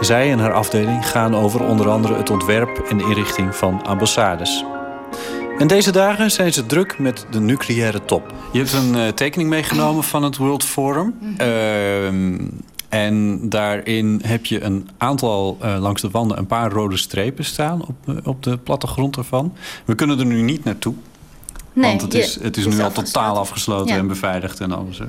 L: Zij en haar afdeling gaan over onder andere het ontwerp en de inrichting van ambassades. En deze dagen zijn ze druk met de nucleaire top. Je hebt een uh, tekening meegenomen van het World Forum. Uh, en daarin heb je een aantal uh, langs de wanden een paar rode strepen staan op, uh, op de plattegrond ervan. We kunnen er nu niet naartoe.
M: Nee,
L: want het is, het is, nu al totaal afgesloten ja. en beveiligd en alles. Hè?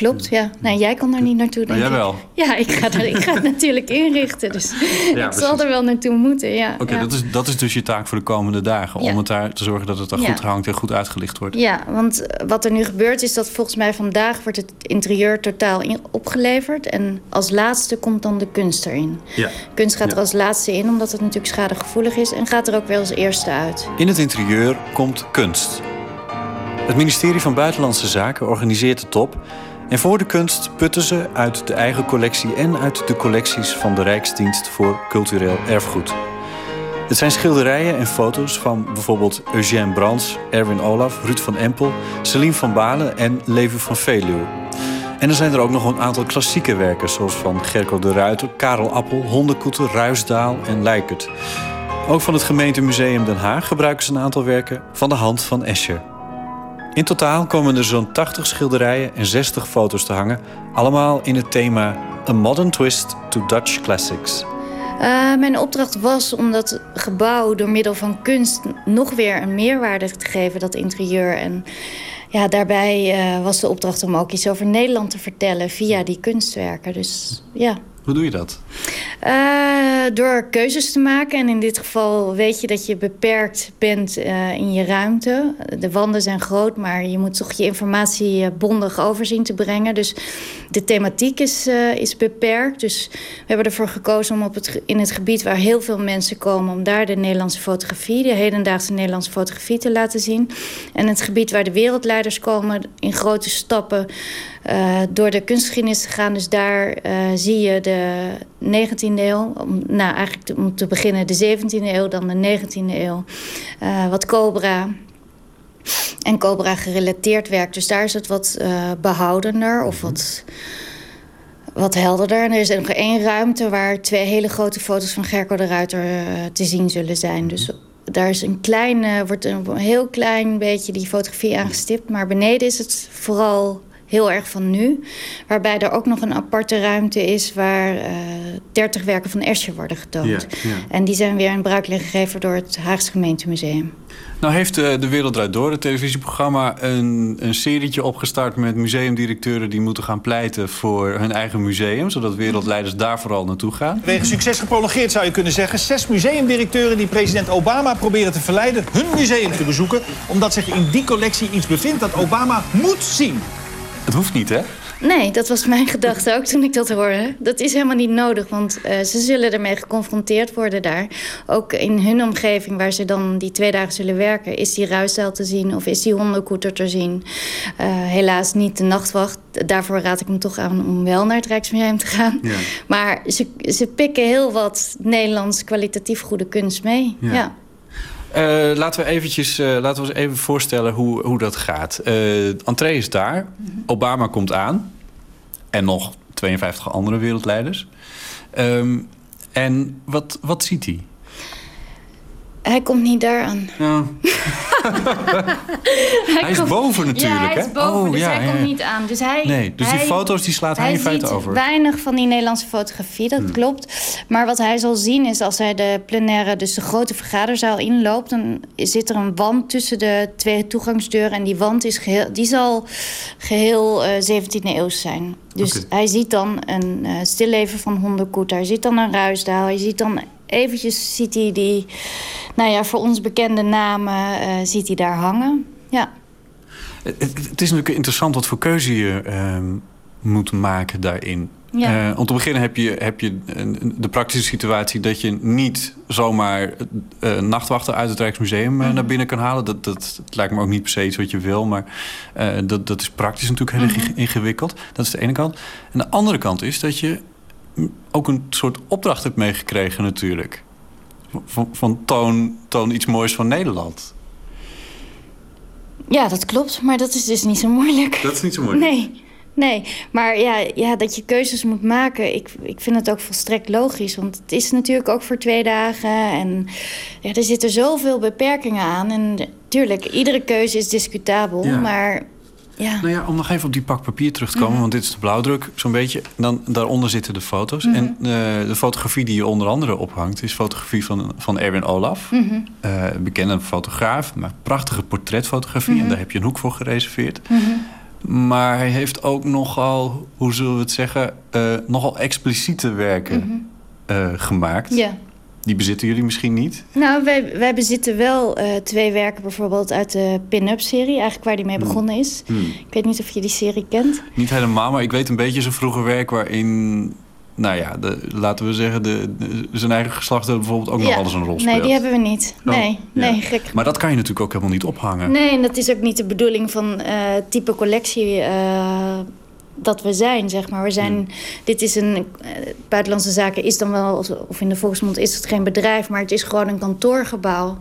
M: Klopt, ja. Nee, jij kan daar niet naartoe, denk
L: jij wel?
M: Ja, ik ga, er, ik ga het [LAUGHS] natuurlijk inrichten. Dus ja, ik zal er wel naartoe moeten, ja.
L: Oké,
M: ja.
L: dat, is, dat is dus je taak voor de komende dagen. Om het daar te zorgen dat het er goed hangt en goed uitgelicht wordt.
M: Ja, want wat er nu gebeurt is dat volgens mij vandaag... wordt het interieur totaal in, opgeleverd. En als laatste komt dan de kunst erin.
L: Ja.
M: Kunst gaat er als laatste in, omdat het natuurlijk schadegevoelig is. En gaat er ook wel als eerste uit.
L: In het interieur komt kunst. Het ministerie van Buitenlandse Zaken organiseert de top... En voor de kunst putten ze uit de eigen collectie en uit de collecties van de Rijksdienst voor Cultureel Erfgoed. Het zijn schilderijen en foto's van bijvoorbeeld Eugène Brands, Erwin Olaf, Ruud van Empel, Celine van Balen en Levi van Veluwe. En er zijn er ook nog een aantal klassieke werken, zoals van Gerco de Ruiter, Karel Appel, Hondenkoeter, Ruisdaal en Leikert. Ook van het gemeentemuseum Den Haag gebruiken ze een aantal werken van de hand van Escher. In totaal komen er zo'n 80 schilderijen en 60 foto's te hangen. Allemaal in het thema A Modern Twist to Dutch Classics.
M: Uh, mijn opdracht was om dat gebouw door middel van kunst nog weer een meerwaarde te geven, dat interieur. En ja, daarbij uh, was de opdracht om ook iets over Nederland te vertellen via die kunstwerken. Dus ja.
L: Hoe doe je dat?
M: Uh, door keuzes te maken. En in dit geval weet je dat je beperkt bent uh, in je ruimte. De wanden zijn groot, maar je moet toch je informatie bondig overzien te brengen. Dus de thematiek is, is beperkt. Dus we hebben ervoor gekozen om op het, in het gebied waar heel veel mensen komen... om daar de Nederlandse fotografie, de hedendaagse Nederlandse fotografie te laten zien. En het gebied waar de wereldleiders komen in grote stappen... Uh, door de kunstgeschiedenis te gaan. Dus daar uh, zie je de 19e eeuw. Om, nou, eigenlijk te, om te beginnen de 17e eeuw, dan de 19e eeuw. Uh, wat Cobra en Cobra gerelateerd werk. Dus daar is het wat behoudender of wat wat helderder. En er is nog één ruimte waar twee hele grote foto's van Gerco de Ruiter eh, te zien zullen zijn. Dus daar is een klein, eh, wordt een heel klein beetje die fotografie aangestipt. Maar beneden is het vooral heel erg van nu. Waarbij er ook nog een aparte ruimte is waar eh 30 werken van Escher worden getoond.
L: Ja, ja.
M: En die zijn weer in bruikleen gegeven door het Haagse gemeentemuseum.
L: Nou heeft eh, De Wereld Draait Door, het televisieprogramma... een, een serietje opgestart met museumdirecteuren... die moeten gaan pleiten voor hun eigen museum... zodat wereldleiders daar vooral naartoe gaan.
N: Wegen succes geprolongeerd zou je kunnen zeggen. Zes museumdirecteuren die president Obama proberen te verleiden hun museum te bezoeken. Omdat zich in die collectie iets bevindt dat Obama moet zien.
L: Het hoeft niet, hè?
M: Nee, dat was mijn [LAUGHS] gedachte ook toen ik dat hoorde. Dat is helemaal niet nodig, want eh, ze zullen ermee geconfronteerd worden daar. Ook in hun omgeving, waar ze dan die twee dagen zullen werken... is die ruisdaal te zien of is die hondenkoeter te zien. Eh, helaas niet de nachtwacht. Daarvoor raad ik hem toch aan om wel naar het Rijksmuseum te gaan.
L: Ja.
M: Maar ze, ze pikken heel wat Nederlands kwalitatief goede kunst mee.
L: Ja.
M: ja.
L: Eh, laten we eventjes, eh, laten we ons even voorstellen hoe, hoe dat gaat. Eh entree is daar. Obama komt aan. En nog 52 andere wereldleiders. Ehm, en wat, wat ziet hij?
M: Hij komt niet daar aan.
L: Ja. [LAUGHS] Hij is
M: komt-
L: boven natuurlijk,
M: Ja, hij is
L: hè?
M: boven,
L: Oh,
M: dus
L: ja,
M: hij
L: ja,
M: komt niet aan. Dus hij,
L: Nee, dus die
M: hij-
L: foto's die slaat hij in feite
M: ziet
L: over.
M: weinig van die Nederlandse fotografie, dat
L: Hmm.
M: klopt. Maar wat hij zal zien is als hij de plenaire, dus de grote vergaderzaal inloopt... dan zit er een wand tussen de twee toegangsdeuren. En die wand is geheel, die zal geheel eh 17e eeuw zijn. Dus hij ziet dan een eh stilleven van hondenkoet. Hij ziet dan een ruisdaal. Hij ziet dan eventjes ziet hij die, nou ja, voor ons bekende namen eh, ziet hij daar hangen. Ja.
L: Het, is natuurlijk interessant wat voor keuze je ehm, moet maken daarin.
M: Ja.
L: Eh, om te beginnen heb je, heb je een- de praktische situatie dat je niet zomaar eh, nachtwachten uit het Rijksmuseum eh,
M: Mhm.
L: naar binnen kan halen. Dat, dat, dat lijkt me ook niet per se iets wat je wil, maar eh, dat, dat is praktisch natuurlijk heel
M: Mhm.
L: ingewikkeld. Dat is de ene kant. En de andere kant is dat je ook een soort opdracht hebt meegekregen natuurlijk. Van, van toon, toon iets moois van Nederland.
M: Ja, dat klopt. Maar dat is dus niet zo moeilijk.
L: Dat is niet zo moeilijk.
M: Nee. Nee, maar ja, ja, dat je keuzes moet maken, ik, ik vind het ook volstrekt logisch. Want het is natuurlijk ook voor twee dagen. En ja, er zitten zoveel beperkingen aan. En tuurlijk, iedere keuze is discutabel.
L: Ja.
M: Maar ja,
L: Nou ja, om nog even op die pak papier terug te komen,
M: Mhm.
L: want dit is de blauwdruk, zo'n beetje. Dan, daaronder zitten de foto's.
M: Mhm.
L: En eh, de fotografie die je onder andere ophangt, is fotografie van, van Erwin Olaf.
M: Mhm.
L: Eh, bekende fotograaf, maar prachtige portretfotografie.
M: Mhm.
L: En daar heb je een hoek voor gereserveerd.
M: Mhm.
L: Maar hij heeft ook nogal, hoe zullen we het zeggen, eh, nogal expliciete werken
M: Mhm.
L: gemaakt.
M: ja.
L: Die bezitten jullie misschien niet.
M: Nou, wij, wij bezitten wel eh, twee werken bijvoorbeeld uit de pin-up serie. Eigenlijk waar die mee begonnen is.
L: Hmm.
M: Ik weet niet of je die serie kent.
L: Niet helemaal, maar ik weet een beetje zijn vroege werk waarin, nou ja, de, laten we zeggen, de, de- zijn eigen geslacht bijvoorbeeld ook nog alles een rol speelt.
M: Nee, die hebben we niet.
L: Oh,
M: Nee,
L: ja.
M: nee, gek
L: Maar dat kan je natuurlijk ook helemaal niet ophangen.
M: Nee, en dat is ook niet de bedoeling van eh type collectie eh, dat we zijn, zeg maar. We zijn, dit is een, eh, Buitenlandse Zaken is dan wel, of in de volksmond is het geen bedrijf, maar het is gewoon een kantoorgebouw.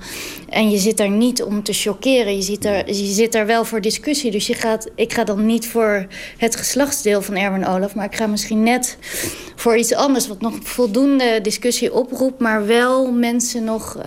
M: En je zit daar niet om te chockeren, je zit daar, je zit daar wel voor discussie. Dus je gaat, ik ga dan niet voor het geslachtsdeel van Erwin Olaf, maar ik ga misschien net voor iets anders, wat nog voldoende discussie oproept, maar wel mensen nog eh,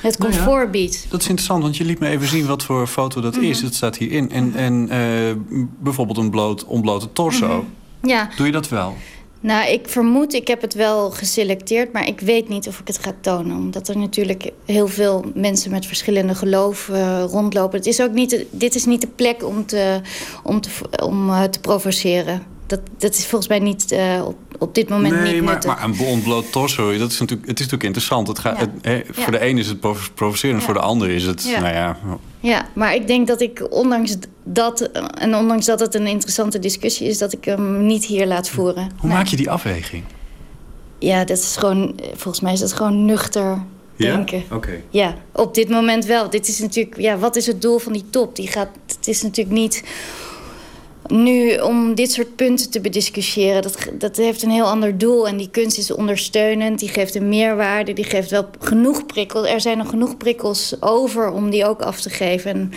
M: het
L: Nou ja,
M: comfort biedt.
L: Dat is interessant, want je liet me even zien wat voor foto dat is.
M: Mhm.
L: Dat staat hierin. En, en eh, bijvoorbeeld een bloot, onblote torso.
M: Ja.
L: Doe je dat wel?
M: Nou, ik vermoed, ik heb het wel geselecteerd, maar ik weet niet of ik het ga tonen. Omdat er natuurlijk heel veel mensen met verschillende geloven eh, rondlopen. Het is ook niet, dit is niet de plek om te, om te, om, te provoceren. Dat, dat is volgens mij niet, op, op dit moment
L: nee,
M: niet
L: maar,
M: nuttig.
L: maar een ontbloot torso, dat is natuurlijk, het is natuurlijk interessant. Het gaat,
M: Ja.
L: het, hè, Voor
M: Ja.
L: de een is het provo- provocerend,
M: Ja.
L: voor de ander is het,
M: Ja.
L: nou ja...
M: Ja, maar ik denk dat ik ondanks dat, en ondanks dat het een interessante discussie is, dat ik hem niet hier laat voeren.
L: Hoe maak je die afweging?
M: Ja, dat is gewoon, volgens mij is dat gewoon nuchter denken.
L: Oké.
M: Ja, op dit moment wel. Dit is natuurlijk, ja, wat is het doel van die top? Die gaat, het is natuurlijk niet nu om dit soort punten te bediscussiëren. Dat, dat heeft een heel ander doel. En die kunst is ondersteunend, die geeft een meerwaarde, die geeft wel genoeg prikkels. Er zijn nog genoeg prikkels over om die ook af te geven. En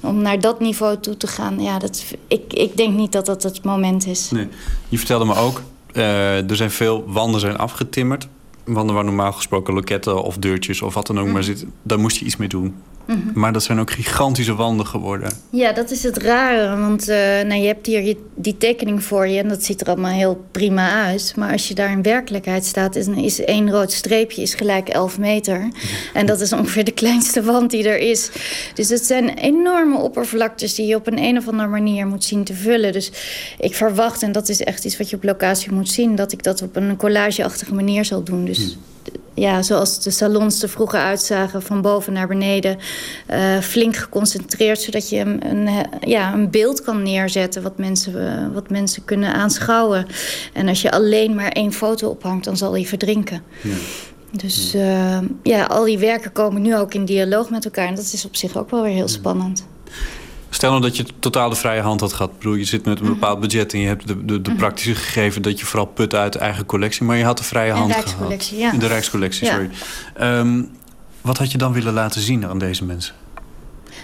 M: om naar dat niveau toe te gaan, ja, dat, ik, ik denk niet dat dat het moment is.
L: Nee. Je vertelde me ook, Eh, er zijn veel wanden zijn afgetimmerd. Wanden waar normaal gesproken loketten of deurtjes of wat dan ook maar zitten. Daar moest je iets mee doen.
M: Mhm.
L: Maar dat zijn ook gigantische wanden geworden.
M: Ja, dat is het rare. Want eh, nou, je hebt hier je- die tekening voor je en dat ziet er allemaal heel prima uit. Maar als je daar in werkelijkheid staat, is, is één rood streepje is gelijk 11 meter. En dat is ongeveer de kleinste wand die er is. Dus het zijn enorme oppervlaktes die je op een, een of andere manier moet zien te vullen. Dus ik verwacht, en dat is echt iets wat je op locatie moet zien, dat ik dat op een collageachtige manier zal doen. Dus ja, zoals de salons er vroeger uitzagen, van boven naar beneden. eh, flink geconcentreerd, zodat je een, een, eh, ja, een beeld kan neerzetten wat mensen, eh, wat mensen kunnen aanschouwen. En als je alleen maar één foto ophangt, dan zal die verdrinken. Dus eh, ja, al die werken komen nu ook in dialoog met elkaar. En dat is op zich ook wel weer heel spannend.
L: Stel nou dat je totaal de vrije hand had gehad. Ik bedoel, je zit met een bepaald budget en je hebt de, de, de praktische gegeven dat je vooral put uit eigen collectie. Maar je had de vrije hand
M: Rijkscollectie,
L: gehad.
M: ja.
L: De Rijkscollectie,
M: Ja.
L: sorry. Ehm, wat had je dan willen laten zien aan deze mensen?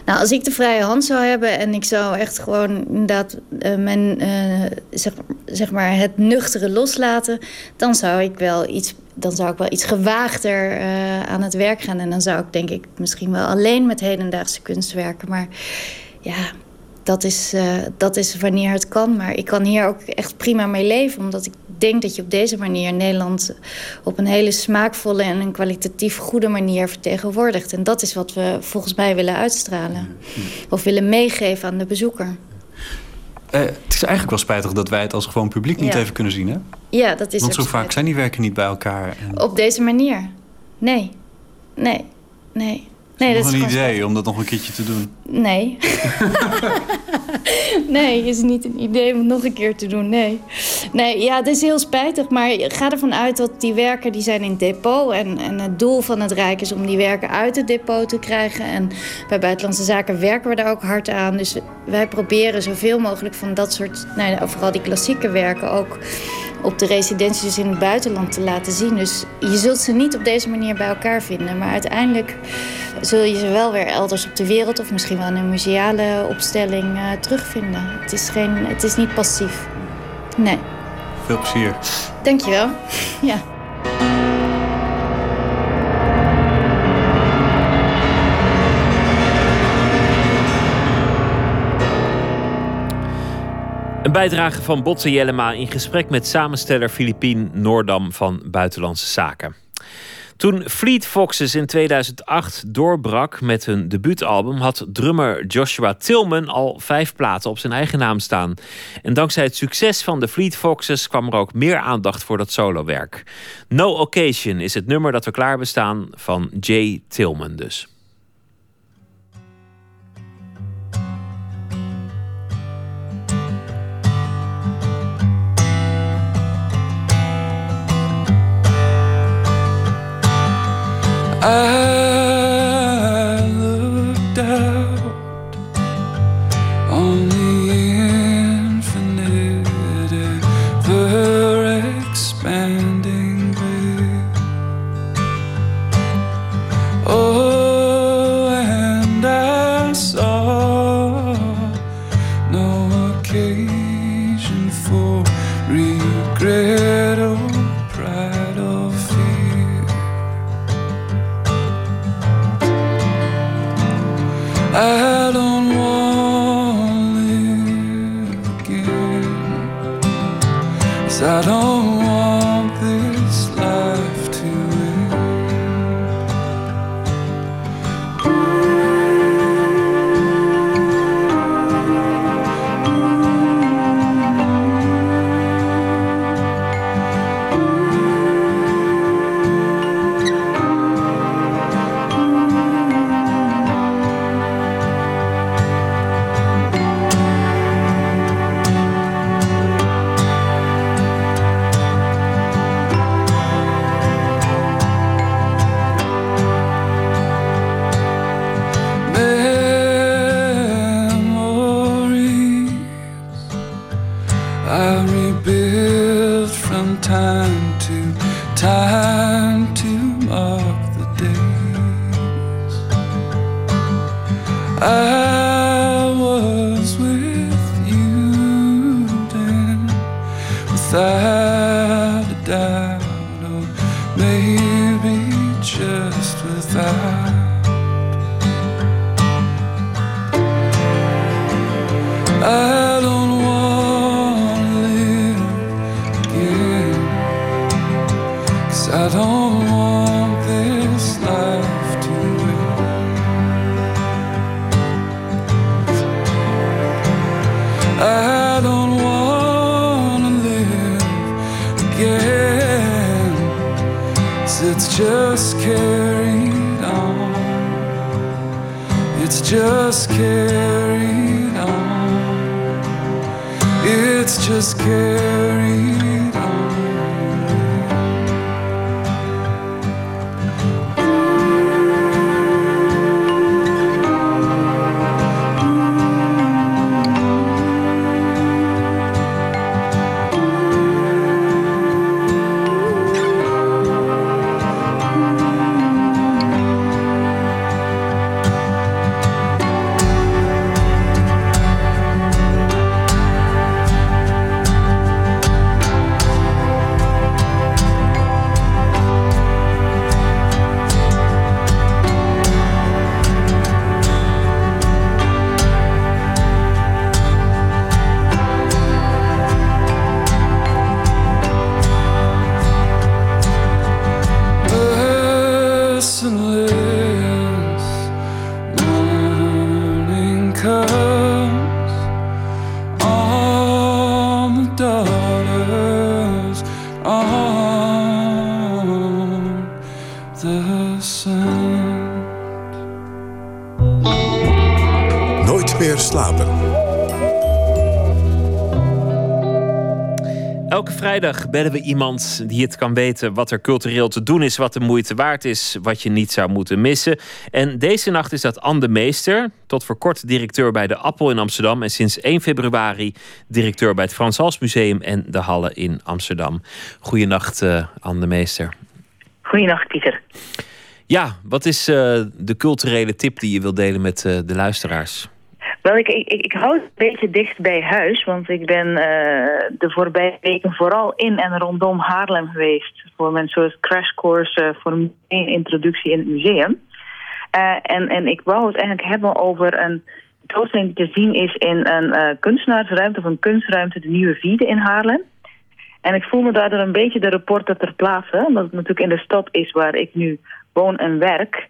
M: Nou, als ik de vrije hand zou hebben en ik zou echt gewoon inderdaad eh, mijn, eh, zeg, zeg maar het nuchtere loslaten, dan zou ik wel iets, dan zou ik wel iets gewaagder eh, aan het werk gaan. En dan zou ik denk ik misschien wel alleen met hedendaagse kunst werken. Maar ja, dat is, eh, dat is wanneer het kan. Maar ik kan hier ook echt prima mee leven. Omdat ik denk dat je op deze manier Nederland op een hele smaakvolle en een kwalitatief goede manier vertegenwoordigt. En dat is wat we volgens mij willen uitstralen. Of willen meegeven aan de bezoeker.
L: Eh, het is eigenlijk wel spijtig dat wij het als gewoon publiek niet
M: Ja.
L: even kunnen zien, hè?
M: Ja, dat is
L: Want zo vaak
M: spijtig.
L: zijn die werken niet bij elkaar. En
M: Op deze manier. Nee. Nee. Nee. Nee, dat
L: nog
M: is
L: een idee om dat nog een keertje te doen.
M: Nee. [LAUGHS] nee, is niet een idee om het nog een keer te doen. Nee. Nee, ja, het is heel spijtig. Maar ga ervan uit dat die werken die zijn in het depot. En, en het doel van het Rijk is om die werken uit het depot te krijgen. En bij Buitenlandse Zaken werken we daar ook hard aan. Dus wij proberen zoveel mogelijk van dat soort... Nou, vooral die klassieke werken ook op de residenties in het buitenland te laten zien. Dus je zult ze niet op deze manier bij elkaar vinden. Maar uiteindelijk zul je ze wel weer elders op de wereld... of misschien wel in een museale opstelling eh, terugvinden. Het is, geen, het is niet passief. Nee.
L: Veel plezier.
M: Dankjewel. [LAUGHS] Ja.
B: Een bijdrage van Botte Jellema in gesprek met samensteller Filipien Noordam van Buitenlandse Zaken. Toen Fleet Foxes in 2008 doorbrak met hun debuutalbum, had drummer Joshua Tillman al vijf platen op zijn eigen naam staan. En dankzij het succes van de Fleet Foxes kwam er ook meer aandacht voor dat solowerk. No Occasion is het nummer dat we klaar bestaan van Jay Tillman dus.
O: I looked out
B: vrijdag bellen we iemand die het kan weten wat er cultureel te doen is, wat de moeite waard is, wat je niet zou moeten missen. En deze nacht is dat Anne de Meester, tot voor kort directeur bij de Appel in Amsterdam en sinds 1 februari directeur bij het Frans Hals Museum en de Halle in Amsterdam. Goedenacht, eh Anne de Meester.
P: Goedenacht, Pieter.
B: Ja, wat is eh, de culturele tip die je wilt delen met eh, de luisteraars?
P: Wel, ik, ik, ik hou het een beetje dicht bij huis, want ik ben eh, de voorbije weken vooral in en rondom Haarlem geweest voor mijn soort crashcourse uh, voor een introductie in het museum. Uh, en, en ik wou het eigenlijk hebben over een tentoonstelling die te zien is in een kunstenaarsruimte of een kunstruimte, de Nieuwe Vierde in Haarlem. En ik voel me daardoor een beetje de reporter ter plaatse, omdat het natuurlijk in de stad is waar ik nu woon en werk.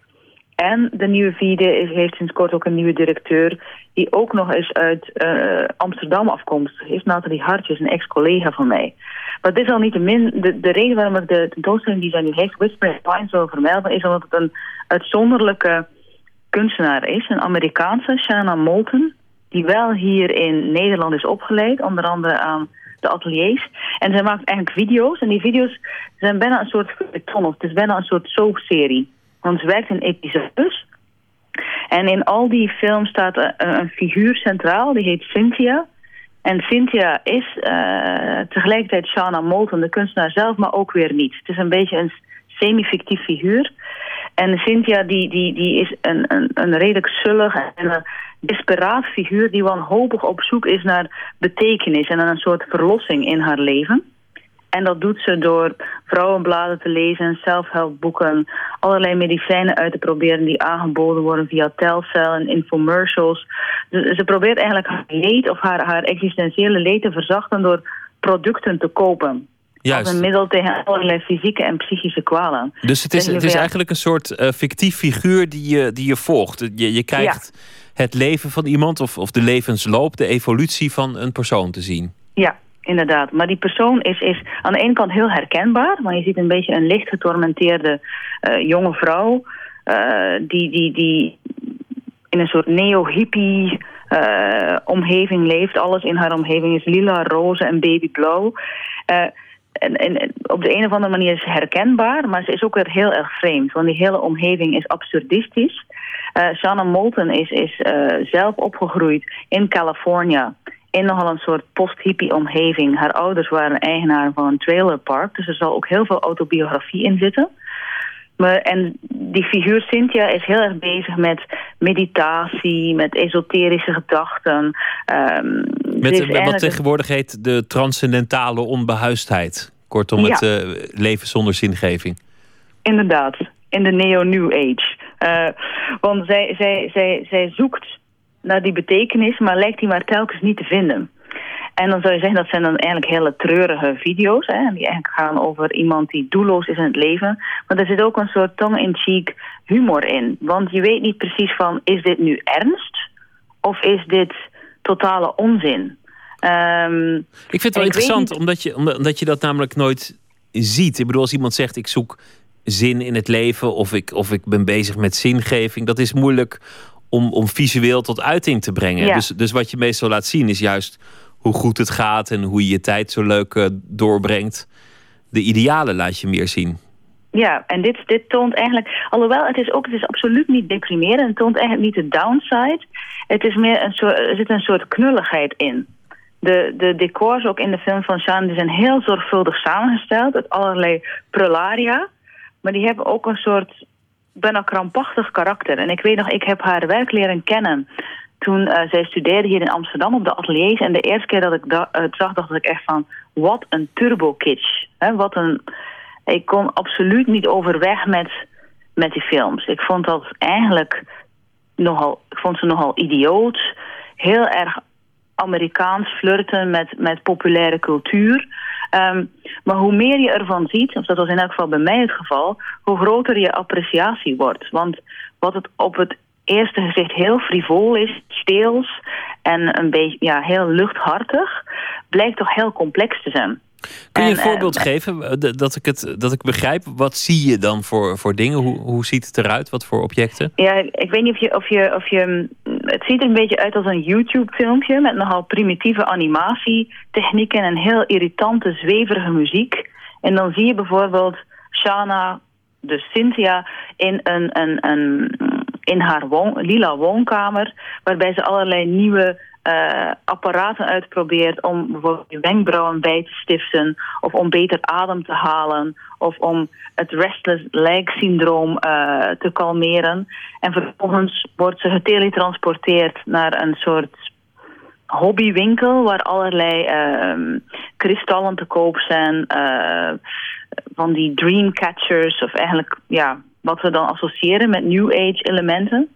P: En de nieuwe Vierde is, heeft sinds kort ook een nieuwe directeur... die ook nog eens uit uh, Amsterdam afkomst heeft. Nathalie Hartjes, een ex-collega van mij. Maar dit is al niet de, min, de, de reden waarom ik de tentoonstelling die zij nu heeft... Whispering Pines wil vermelden... is omdat het een uitzonderlijke kunstenaar is. Een Amerikaanse, Shanna Moulton... die wel hier in Nederland is opgeleid. Onder andere aan de ateliers. En zij maakt eigenlijk video's. En die video's zijn bijna een soort. Of het is bijna een soort soapserie... Want ze werkt in episodes. En in al die films staat een, een figuur centraal, die heet Cynthia. En Cynthia is uh, tegelijkertijd Shana Moulton, de kunstenaar zelf, maar ook weer niet. Het is een beetje een semi-fictief figuur. En Cynthia die, die, die is een, een, een redelijk zullig en een desperaat figuur... die wanhopig op zoek is naar betekenis en een soort verlossing in haar leven. En dat doet ze door vrouwenbladen te lezen, zelfhelpboeken, allerlei medicijnen uit te proberen die aangeboden worden via telcel en infomercials. Dus ze probeert eigenlijk haar leed of haar, haar existentiële leed te verzachten door producten te kopen.
B: Juist.
P: Als een middel tegen allerlei fysieke en psychische kwalen.
B: Dus het is, het is eigenlijk een soort uh, fictief figuur die je, die je volgt. Je, je krijgt ja. het leven van iemand of, of de levensloop, de evolutie van een persoon te zien.
P: Ja, inderdaad. Maar die persoon is, is aan de ene kant heel herkenbaar. Maar je ziet een beetje een licht getormenteerde uh, jonge vrouw. Uh, die, die, die in een soort neo-hippie uh, omgeving leeft. Alles in haar omgeving is lila, roze en babyblauw. En, en, op de een of andere manier is ze herkenbaar, maar ze is ook weer heel erg vreemd. Want die hele omgeving is absurdistisch. Uh, Moulton is, is uh, zelf opgegroeid in California in nogal een soort post-hippie omgeving. Haar ouders waren eigenaar van een trailerpark, dus er zal ook heel veel autobiografie in zitten. Maar, en die figuur Cynthia is heel erg bezig met meditatie, met esoterische gedachten. Um,
B: met, met wat tegenwoordig heet de transcendentale onbehuisdheid. Kortom,
P: Ja.
B: het eh, leven zonder zingeving.
P: Inderdaad, in de neo-new age. Eh, want zij, zij, zij, zij zoekt naar die betekenis, maar lijkt die maar telkens niet te vinden. En dan zou je zeggen, dat zijn dan eigenlijk hele treurige video's. Hè, die eigenlijk gaan over iemand die doelloos is in het leven. Maar er zit ook een soort tongue-in-cheek humor in. Want je weet niet precies van, is dit nu ernst? Of is dit totale onzin? Ehm,
B: Ik vind het wel
P: weet
B: interessant, omdat, je, omdat je dat namelijk nooit ziet. Ik bedoel, als iemand zegt ik zoek zin in het leven of ik, of ik ben bezig met zingeving, dat is moeilijk om, om visueel tot uiting te brengen.
P: Ja.
B: Dus, dus wat je meestal laat zien is juist hoe goed het gaat en hoe je je tijd zo leuk eh, doorbrengt. De idealen laat je meer zien.
P: Ja, en dit, dit toont eigenlijk, alhoewel het is ook, het is absoluut niet deprimerend, het toont eigenlijk niet de downside. Het is meer een soort, er zit een soort knulligheid in. De, de decors ook in de film van Sean die zijn heel zorgvuldig samengesteld uit allerlei prularia. Maar die hebben ook een soort bijna krampachtig karakter. En ik weet nog, ik heb haar werk leren kennen toen eh, zij studeerde hier in Amsterdam op de ateliers. En de eerste keer dat ik da- het zag, dacht ik echt van... wat een turbo kitsch. Wat een... Ik kon absoluut niet overweg met, met die films. Ik vond dat eigenlijk nogal... Ik vond ze nogal idioot. Heel erg Amerikaans flirten met, met populaire cultuur. Ehm, maar hoe meer je ervan ziet, of dat was in elk geval bij mij het geval, hoe groter je appreciatie wordt. Want wat het op het eerste gezicht heel frivol is, speels en een beetje ja, heel luchthartig, blijkt toch heel complex te zijn.
B: Kun je
P: En,
B: een voorbeeld
P: eh,
B: geven eh, dat ik, het, dat ik begrijp? Wat zie je dan voor, voor dingen? Hoe, hoe ziet het eruit? Wat voor objecten?
P: Ja, ik weet niet of je, of je, of je... Het ziet er een beetje uit als een YouTube-filmpje... met nogal primitieve animatietechnieken... en heel irritante, zweverige muziek. En dan zie je bijvoorbeeld Shana, dus Cynthia... in, een, een, een, in haar woon, lila woonkamer... waarbij ze allerlei nieuwe eh, apparaten uitprobeert... om bijvoorbeeld je wenkbrauwen bij te stiften... of om beter adem te halen... of om het restless leg syndroom eh, te kalmeren. En vervolgens wordt ze geteletransporteerd naar een soort hobbywinkel waar allerlei ehm, kristallen te koop zijn, eh, van die dreamcatchers of eigenlijk ja, wat we dan associëren met new age elementen.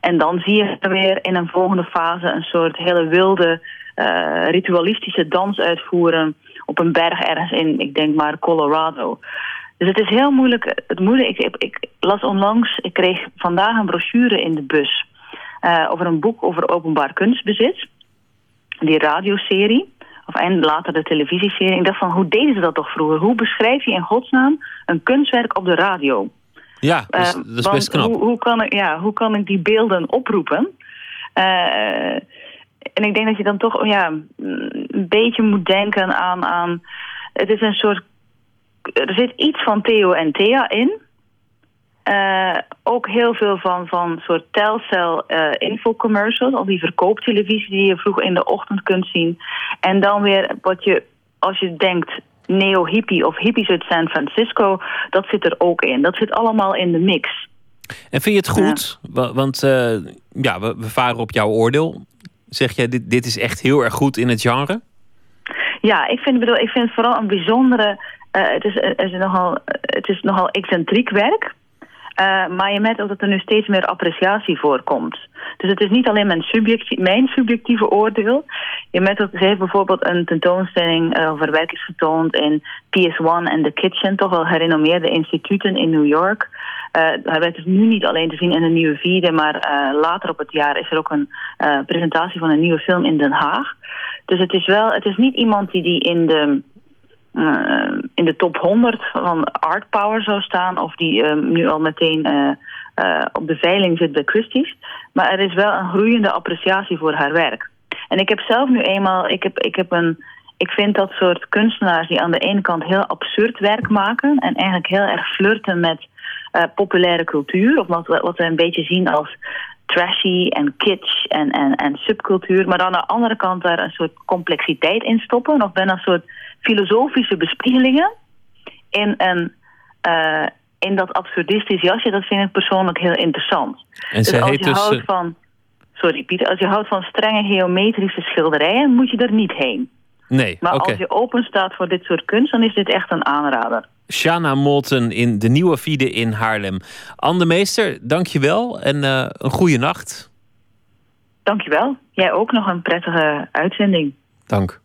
P: En dan zie je weer in een volgende fase een soort hele wilde eh, ritualistische dans uitvoeren op een berg ergens in, ik denk maar Colorado. Dus het is heel moeilijk. Het moeilijk ik, ik, las onlangs, ik kreeg vandaag een brochure in de bus eh, over een boek over openbaar kunstbezit. Die radioserie, of en later de televisieserie. Ik dacht van, hoe deden ze dat toch vroeger? Hoe beschrijf je in godsnaam een kunstwerk op de radio?
B: Ja, dat is,
P: Eh,
B: dat is
P: want
B: best knap.
P: Hoe, hoe, kan ik, ja, hoe kan ik die beelden oproepen? Eh, en ik denk dat je dan toch ja, een beetje moet denken aan, aan... Het is een soort... Er zit iets van Theo en Thea in. Eh, ook heel veel van, van soort telcel eh infocommercials. Al die verkooptelevisie die je vroeg in de ochtend kunt zien. En dan weer wat je, als je denkt neo-hippie of hippies uit San Francisco... dat zit er ook in. Dat zit allemaal in de mix.
B: En vind je het goed? Wa- Want eh, ja, we, we varen op jouw oordeel. Zeg jij, dit, dit is echt heel erg goed in het genre?
P: Ja, ik vind, bedoel, ik vind het vooral een bijzondere... eh, het, is, het, is nogal, het is nogal excentriek werk. Eh, maar je merkt ook dat er nu steeds meer appreciatie voorkomt. Dus het is niet alleen mijn, subjectie- mijn subjectieve oordeel. Je merkt ook, ze heeft bijvoorbeeld een tentoonstelling eh, over werk is getoond in PS1 en The Kitchen, toch wel gerenommeerde instituten in New York. Eh hij werd dus nu niet alleen te zien in een nieuwe vierde, maar later op het jaar is er ook een presentatie van een nieuwe film in Den Haag. Dus het is wel, het is niet iemand die, die in de eh, in de top 100 van Art Power zou staan... of die eh, nu al meteen eh, op de veiling zit bij Christie's. Maar er is wel een groeiende appreciatie voor haar werk. En ik heb zelf nu eenmaal... Ik, heb, ik, heb een, ik vind dat soort kunstenaars die aan de ene kant heel absurd werk maken... en eigenlijk heel erg flirten met populaire cultuur... of wat, wat we een beetje zien als trashy en kitsch en, en, en subcultuur... maar dan aan de andere kant daar een soort complexiteit in stoppen... of bijna een soort filosofische bespiegelingen in, een, eh, in dat absurdistisch jasje, dat vind ik persoonlijk heel interessant.
B: En zij
P: dus als
B: heet
P: je
B: dus,
P: houdt
B: eh,
P: van, sorry Pieter, als je houdt van strenge geometrische schilderijen, moet je er niet heen.
Q: Nee,
P: Maar als je open staat voor dit soort kunst, dan is dit echt een aanrader.
Q: Shana Molten in de Nieuwe Fiede in Haarlem. Anne Meester, dank je wel en eh, een goede nacht.
P: Dankjewel. Jij ook nog een prettige uitzending.
Q: Dank.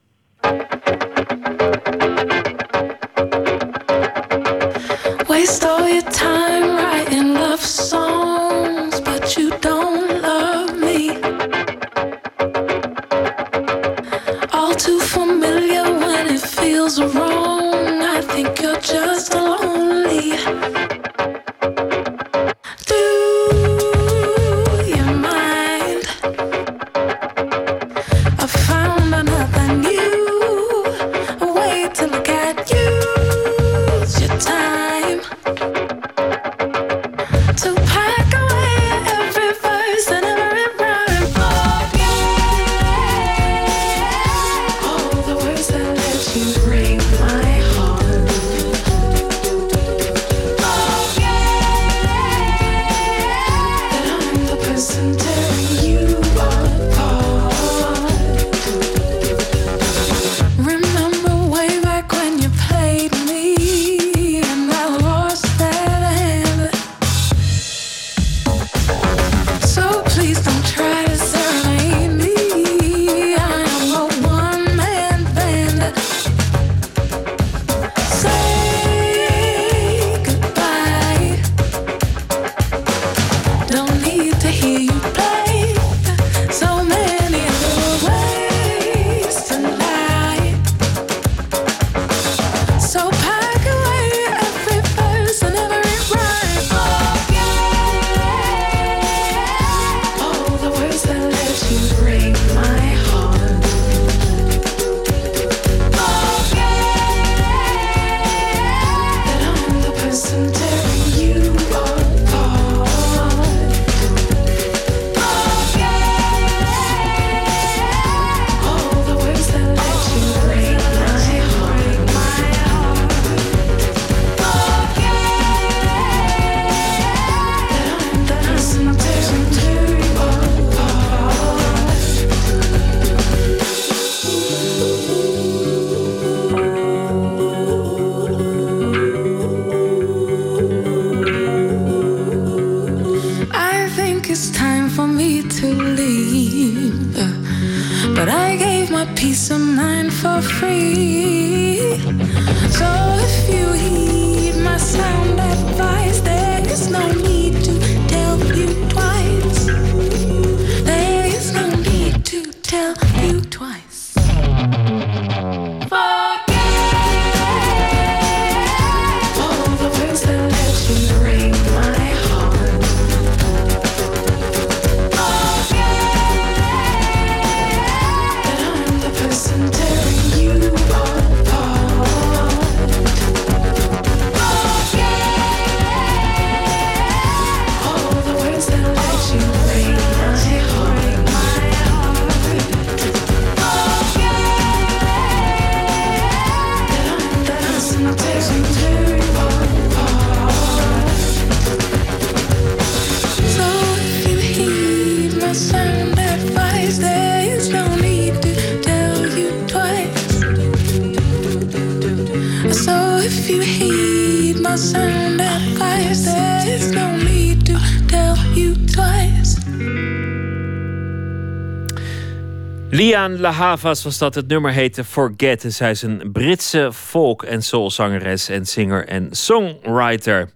Q: Lian La Havas was dat. Het nummer heette Forget. En zij is een Britse folk- en soulzangeres en singer en songwriter.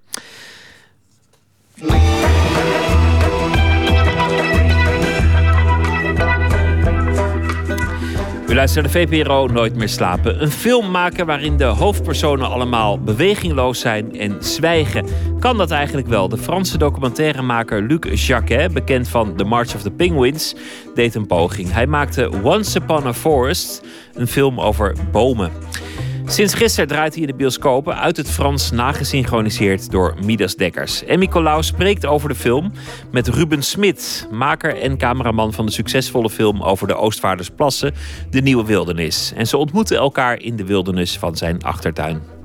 Q: U luistert naar de VPRO Nooit meer slapen. Een film maken waarin de hoofdpersonen allemaal bewegingloos zijn en zwijgen. Kan dat eigenlijk wel? De Franse documentairemaker Luc Jacquet, bekend van The March of the Penguins, deed een poging. Hij maakte Once Upon a Forest, een film over bomen. Sinds gisteren draait hij in de bioscopen uit het Frans nagesynchroniseerd door Midas Dekkers. En Nicolaou spreekt over de film met Ruben Smit, maker en cameraman van de succesvolle film over de Oostvaardersplassen, De Nieuwe Wildernis. En ze ontmoeten elkaar in de wildernis van zijn achtertuin.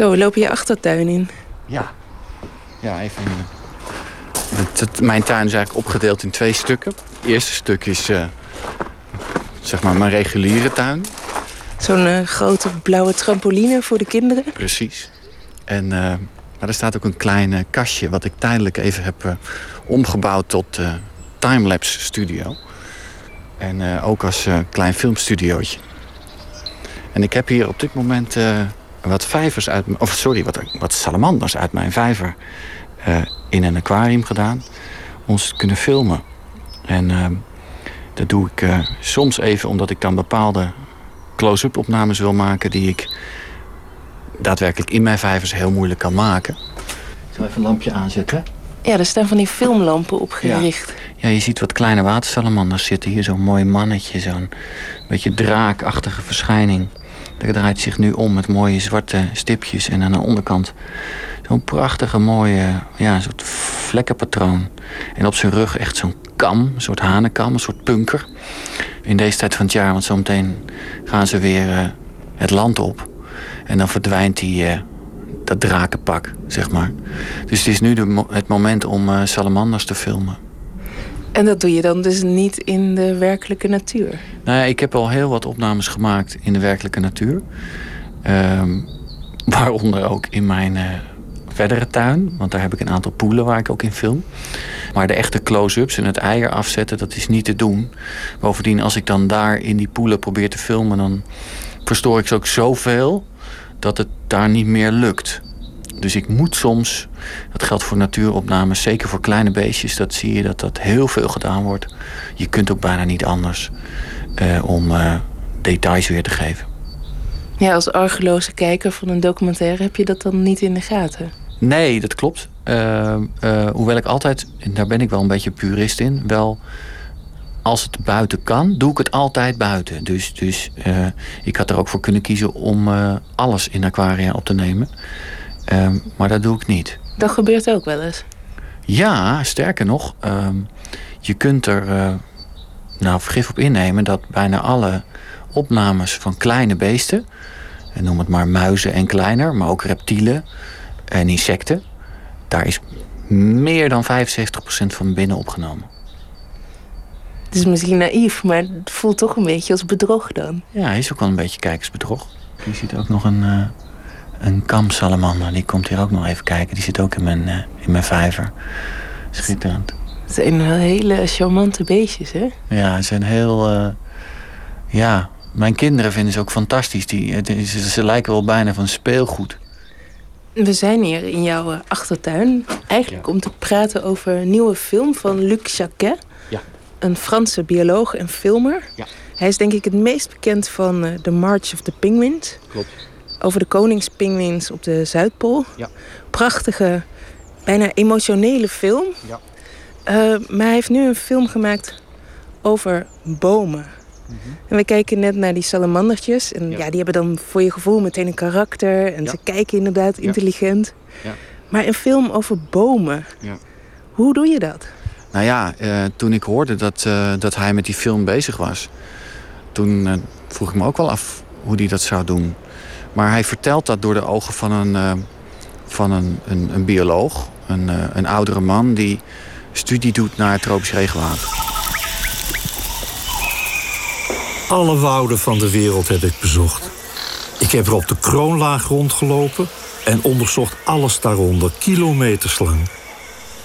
R: Zo, we lopen je achtertuin in.
S: Ja. Ja, even. Het, het- mijn tuin is eigenlijk opgedeeld in twee stukken. Het eerste stuk is eh, zeg maar mijn reguliere tuin.
R: Zo'n eh, grote blauwe trampoline voor de kinderen.
S: Precies. En, eh, maar er staat ook een klein kastje wat ik tijdelijk even heb omgebouwd tot timelapse studio. En ook als klein filmstudiootje. En ik heb hier op dit moment wat vijvers uit... Of sorry, wat, wat salamanders uit mijn vijver eh, in een aquarium gedaan. Om ze te kunnen filmen. En eh, dat doe ik eh, soms even omdat ik dan bepaalde close-up opnames wil maken... die ik daadwerkelijk in mijn vijvers heel moeilijk kan maken. Ik zal even een lampje aanzetten.
R: Ja, er staan van die filmlampen opgericht.
S: Ja, je ziet wat kleine watersalamanders zitten. Hier zo'n mooi mannetje, zo'n beetje draakachtige verschijning. Dat draait zich nu om met mooie zwarte stipjes. En aan de onderkant zo'n prachtige mooie, ja, soort vlekkenpatroon. En op zijn rug echt zo'n kam, een soort hanenkam, een soort punker. In deze tijd van het jaar, want zometeen gaan ze weer eh, het land op. En dan verdwijnt die, eh, dat drakenpak, zeg maar. Dus het is nu de het moment om eh, salamanders te filmen.
R: En dat doe je dan dus niet in de werkelijke natuur.
S: Nou ja, ik heb al heel wat opnames gemaakt in de werkelijke natuur. Ehm, [LAUGHS] waaronder ook in mijn eh, verdere tuin. Want daar heb ik een aantal poelen waar ik ook in film. Maar de echte close-ups en het eier afzetten, dat is niet te doen. Bovendien, als ik dan daar in die poelen probeer te filmen... dan verstoor ik ze ook zoveel dat het daar niet meer lukt. Dus ik moet soms, dat geldt voor natuuropnames, zeker voor kleine beestjes, dat zie je dat dat heel veel gedaan wordt. Je kunt ook bijna niet anders eh, om eh, details weer te geven.
R: Ja, als argeloze kijker van een documentaire heb je dat dan niet in de gaten.
S: Nee, dat klopt. Eh, hoewel ik altijd, en daar ben ik wel een beetje purist in, wel als het buiten kan, doe ik het altijd buiten. Dus, dus ik had er ook voor kunnen kiezen om alles in aquaria op te nemen. Ehm, maar dat doe ik niet.
R: Dat gebeurt ook wel eens.
S: Ja, sterker nog, ehm, je kunt er eh, nou vergif op innemen dat bijna alle opnames van kleine beesten, en noem het maar muizen en kleiner, maar ook reptielen en insecten, daar is meer dan 65% van binnen opgenomen.
R: Het is misschien naïef, maar het voelt toch een beetje als bedrog dan.
S: Ja, is ook wel een beetje kijkersbedrog. Je ziet ook nog een, eh een kamsalamander, die komt hier ook nog even kijken. Die zit ook in mijn, eh, in mijn vijver. Schitterend.
R: Het zijn wel hele charmante beestjes, hè?
S: Ja, ze zijn heel. eh, ja, mijn kinderen vinden ze ook fantastisch. Die, het is- ze, ze lijken wel bijna van speelgoed.
R: We zijn hier in jouw eh, achtertuin. Eigenlijk om te praten over een nieuwe film van Luc Jacquet.
S: Ja.
R: Een Franse bioloog en filmer.
S: Ja.
R: Hij is denk ik het meest bekend van eh, The March of the Penguins.
S: Klopt.
R: Over de koningspinguïns op de Zuidpool.
S: Ja.
R: Prachtige, bijna emotionele film.
S: Ja.
R: Eh, maar hij heeft nu een film gemaakt over bomen. En we kijken net naar die salamandertjes. En ja. die hebben dan voor je gevoel meteen een karakter. En
S: Ja.
R: ze kijken inderdaad intelligent.
S: Ja.
R: Maar een film over bomen.
S: Ja.
R: Hoe doe je dat?
S: Nou ja, eh, toen ik hoorde dat, eh, dat hij met die film bezig was, toen vroeg ik me ook wel af hoe hij dat zou doen. Maar hij vertelt dat door de ogen van een, eh, van een, een, bioloog, een, eh, een oudere man die studie doet naar tropisch regenwoud.
T: Alle wouden van de wereld heb ik bezocht. Ik heb er op de kroonlaag rondgelopen en onderzocht alles daaronder, kilometers lang.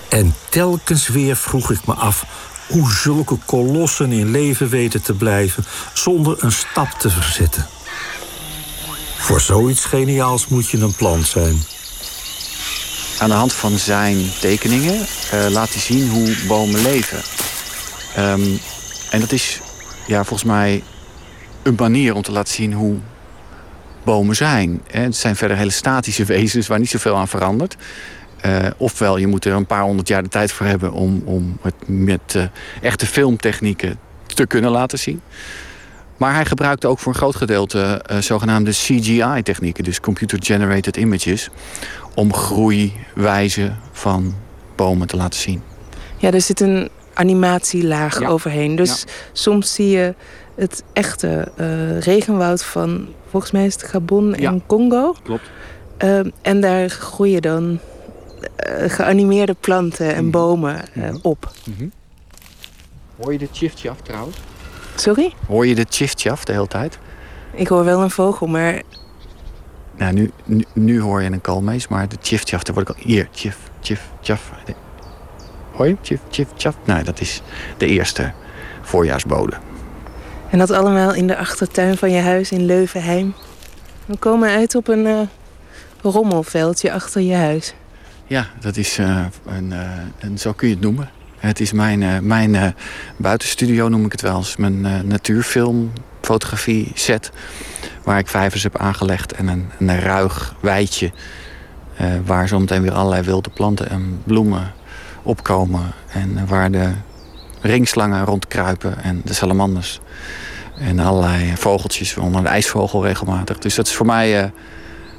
T: En telkens weer vroeg ik me af hoe zulke kolossen in leven weten te blijven zonder een stap te verzetten. Voor zoiets geniaals moet je een plant zijn.
S: Aan de hand van zijn tekeningen eh, laat hij zien hoe bomen leven. Ehm, en dat is ja, volgens mij een manier om te laten zien hoe bomen zijn. Het zijn verder hele statische [LAUGHS] wezens waar niet zoveel aan verandert. Eh, ofwel, je moet er een paar honderd jaar de tijd voor hebben om, om het met eh, echte filmtechnieken te kunnen laten zien. Maar hij gebruikte ook voor een groot gedeelte eh, zogenaamde CGI-technieken, dus computer-generated images, om groeiwijze van bomen te laten zien.
R: Ja, er zit een animatielaag
S: Ja.
R: overheen. Dus soms zie je het echte eh, regenwoud van, volgens mij is het Gabon en
S: Ja.
R: Congo.
S: Klopt.
R: Ehm, en daar groeien dan eh, geanimeerde planten en bomen eh, op.
S: Hoor je dit shiftje af trouwens?
R: Sorry?
S: Hoor je de tjiftjaf de hele tijd?
R: Ik hoor wel een vogel, maar
S: Nou, nu, nu, nu hoor je een kalmees, maar de tjiftjaf, daar word ik al... Hier, tjif, tjif, tjaf. Hoor je? Tjif, tjif, tjaf. Nee, dat is de eerste voorjaarsbode.
R: En dat allemaal in de achtertuin van je huis in Leuvenheim. We komen uit op een eh, rommelveldje achter je huis.
S: Ja, dat is eh, een, eh, een, zo kun je het noemen. Het is mijn, eh, mijn eh, buitenstudio, noem ik het wel eens. Mijn eh, natuurfilm, fotografie set. Waar ik vijvers heb aangelegd en een, een ruig weidje. waar zometeen weer allerlei wilde planten en bloemen opkomen. En waar de ringslangen rondkruipen en de salamanders. En allerlei vogeltjes, waaronder de ijsvogel regelmatig. Dus dat is voor mij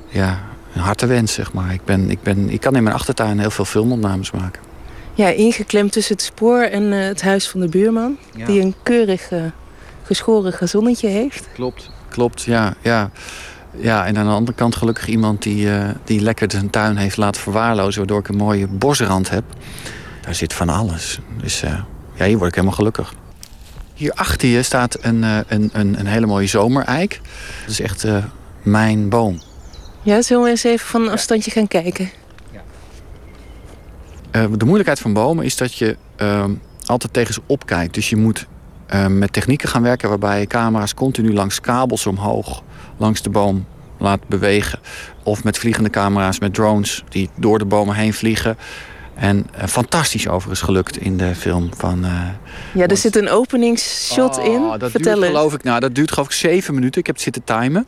S: ja, een hartewens, zeg maar. Ik, ben, ik, ben, ik kan in mijn achtertuin heel veel filmopnames maken.
R: Ja, ingeklemd tussen het spoor en eh, het huis van de buurman.
S: Ja.
R: Die een keurig eh, geschoren gazonnetje heeft.
S: Klopt. Klopt, ja. ja. Ja, en aan de andere kant gelukkig iemand die, eh, die lekker zijn tuin heeft laten verwaarlozen... waardoor ik een mooie bosrand heb. Daar zit van alles. Dus ja, hier word ik helemaal gelukkig. Hier achter je staat een, een, een, een hele mooie zomereik. Dat is echt mijn boom.
R: Ja, zullen we eens even van een afstandje gaan kijken?
S: Eh, de moeilijkheid van bomen is dat je ehm, altijd tegen ze opkijkt. Dus je moet eh, met technieken gaan werken waarbij je camera's continu langs kabels omhoog langs de boom laat bewegen. Of met vliegende camera's, met drones die door de bomen heen vliegen. En eh, fantastisch overigens gelukt in de film van... eh,
R: Ja, er zit een openingsshot in.
S: Oh, dat
R: Vertel
S: duurt,
R: eens.
S: geloof ik, nou, dat duurt geloof ik zeven minuten. Ik heb het zitten timen.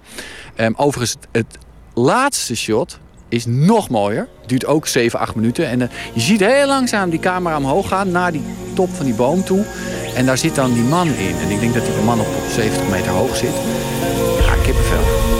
S: Ehm, overigens, het, het laatste shot is nog mooier. Duurt ook 7, 8 minuten. En eh, je ziet heel langzaam die camera omhoog gaan naar die top van die boom toe. En daar zit dan die man in. En ik denk dat die man op 70 meter hoog zit. Ja, kippenvel.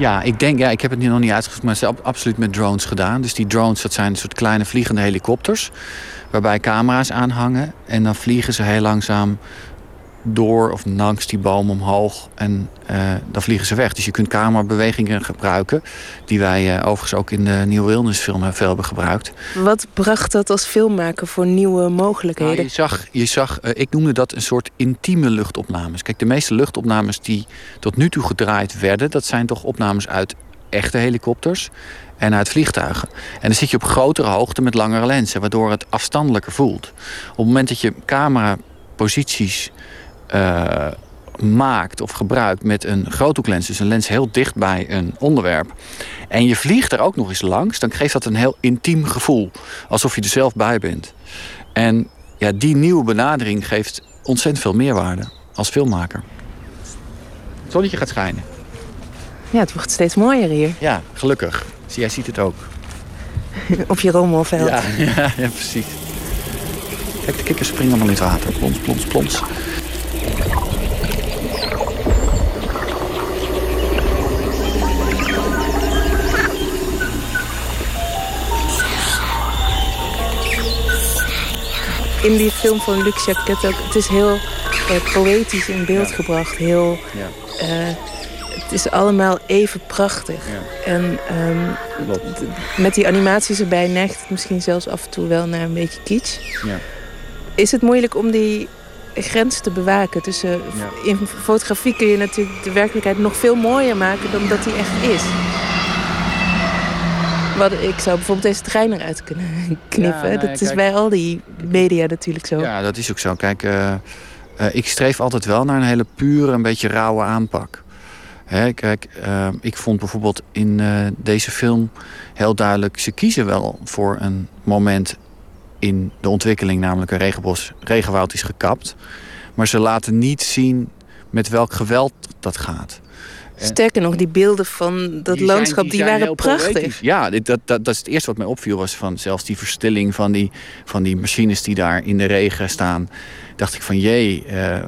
S: Ja, ik denk, ja, ik heb het nu nog niet uitgezocht, maar ze hebben absoluut met drones gedaan. Dus die drones, dat zijn een soort kleine vliegende helikopters. Waarbij camera's aan hangen. En dan vliegen ze heel langzaam door of langs die boom omhoog. En eh, dan vliegen ze weg. Dus je kunt camerabewegingen gebruiken. Die wij eh, overigens ook in de Nieuwe Wildnis film veel hebben gebruikt.
R: Wat bracht dat als filmmaker voor nieuwe mogelijkheden?
S: Nou, je zag, je zag eh, ik noemde dat een soort intieme luchtopnames. Kijk, de meeste luchtopnames die tot nu toe gedraaid werden... dat zijn toch opnames uit echte helikopters en uit vliegtuigen. En dan zit je op grotere hoogte met langere lenzen... waardoor het afstandelijker voelt. Op het moment dat je cameraposities eh, maakt of gebruikt met een groothoeklens... dus een lens heel dicht bij een onderwerp... en je vliegt er ook nog eens langs... dan geeft dat een heel intiem gevoel. Alsof je er zelf bij bent. En ja, die nieuwe benadering geeft ontzettend veel meerwaarde als filmmaker. Het zonnetje gaat schijnen.
R: Ja, het wordt steeds mooier hier.
S: Ja, gelukkig. Zie, Jij ziet het ook. [LAUGHS]
R: Op je rommelveld.
S: Ja, [LAUGHS] ja, ja, precies. Kijk, de kikkers springen allemaal in het water. Plons, plons, plons.
R: In die film van Luc Jacquet ook. Het is heel eh, poëtisch in beeld gebracht. Heel,
S: Ja.
R: eh, het is allemaal even prachtig. En ehm, met die animaties erbij neigt het misschien zelfs af en toe wel naar een beetje kitsch.
S: Ja.
R: Is het moeilijk om die grens te bewaken? Tussen, In fotografie kun je natuurlijk de werkelijkheid nog veel mooier maken dan dat die echt is. Wat, ik zou bijvoorbeeld deze trein eruit kunnen [LAUGHS] knippen. dat is bij al die media natuurlijk zo.
S: Ja, dat is ook zo. Kijk, eh, eh, ik streef altijd wel naar een hele pure, een beetje rauwe aanpak. Hè, kijk, eh, ik vond bijvoorbeeld in eh, deze film heel duidelijk... ze kiezen wel voor een moment in de ontwikkeling... namelijk een regenbos, regenwoud is gekapt. Maar ze laten niet zien met welk geweld dat gaat.
R: Sterker nog, die beelden van dat
S: Die
R: landschap,
S: zijn-
R: die,
S: zijn
R: waren prachtig.
S: poëtisch. Ja, dit, dat, dat, dat is het eerste wat mij opviel. Was van zelfs die verstilling van die, van die machines die daar in de regen staan. Dacht ik van jee, eh,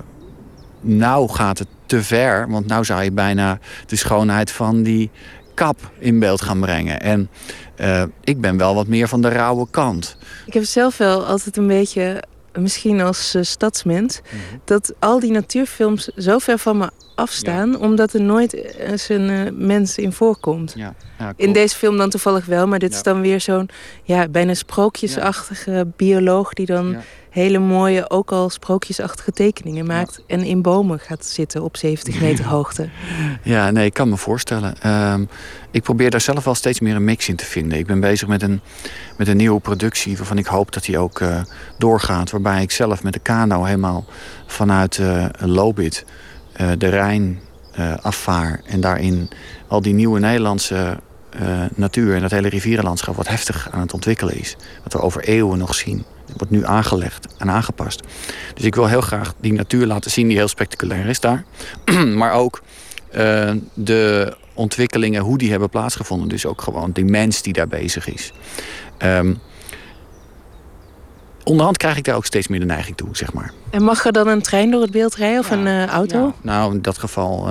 S: nou gaat het te ver. Want nou zou je bijna de schoonheid van die kap in beeld gaan brengen. En eh, ik ben wel wat meer van de rauwe kant.
R: Ik heb zelf wel altijd een beetje, misschien als eh, stadsmens, dat al die natuurfilms zo ver van me afstaan, omdat er nooit eens een eh, mens in voorkomt.
S: Ja. Ja,
R: in deze film dan toevallig wel, maar dit is dan weer zo'n ja, bijna sprookjesachtige bioloog die dan hele mooie, ook al sprookjesachtige tekeningen maakt en in bomen gaat zitten op 70 meter [LAUGHS] hoogte.
S: Ja, nee, ik kan me voorstellen. Ehm, ik probeer daar zelf wel steeds meer een mix in te vinden. Ik ben bezig met een, met een nieuwe productie waarvan ik hoop dat die ook eh, doorgaat. Waarbij ik zelf met de kano helemaal vanuit eh Lobit eh, de Rijn afvaar. En daarin al die nieuwe Nederlandse natuur en dat hele rivierenlandschap wat heftig aan het ontwikkelen is. Wat we over eeuwen nog zien. Wordt nu aangelegd en aangepast. Dus ik wil heel graag die natuur laten zien die heel spectaculair is daar. [CLEARS THROAT] maar ook eh, de ontwikkelingen, hoe die hebben plaatsgevonden. Dus ook gewoon die mens die daar bezig is. Ehm, onderhand krijg ik daar ook steeds meer de neiging toe, zeg maar.
R: En mag er dan een trein door het beeld rijden of een eh, auto?
S: Nou, in dat geval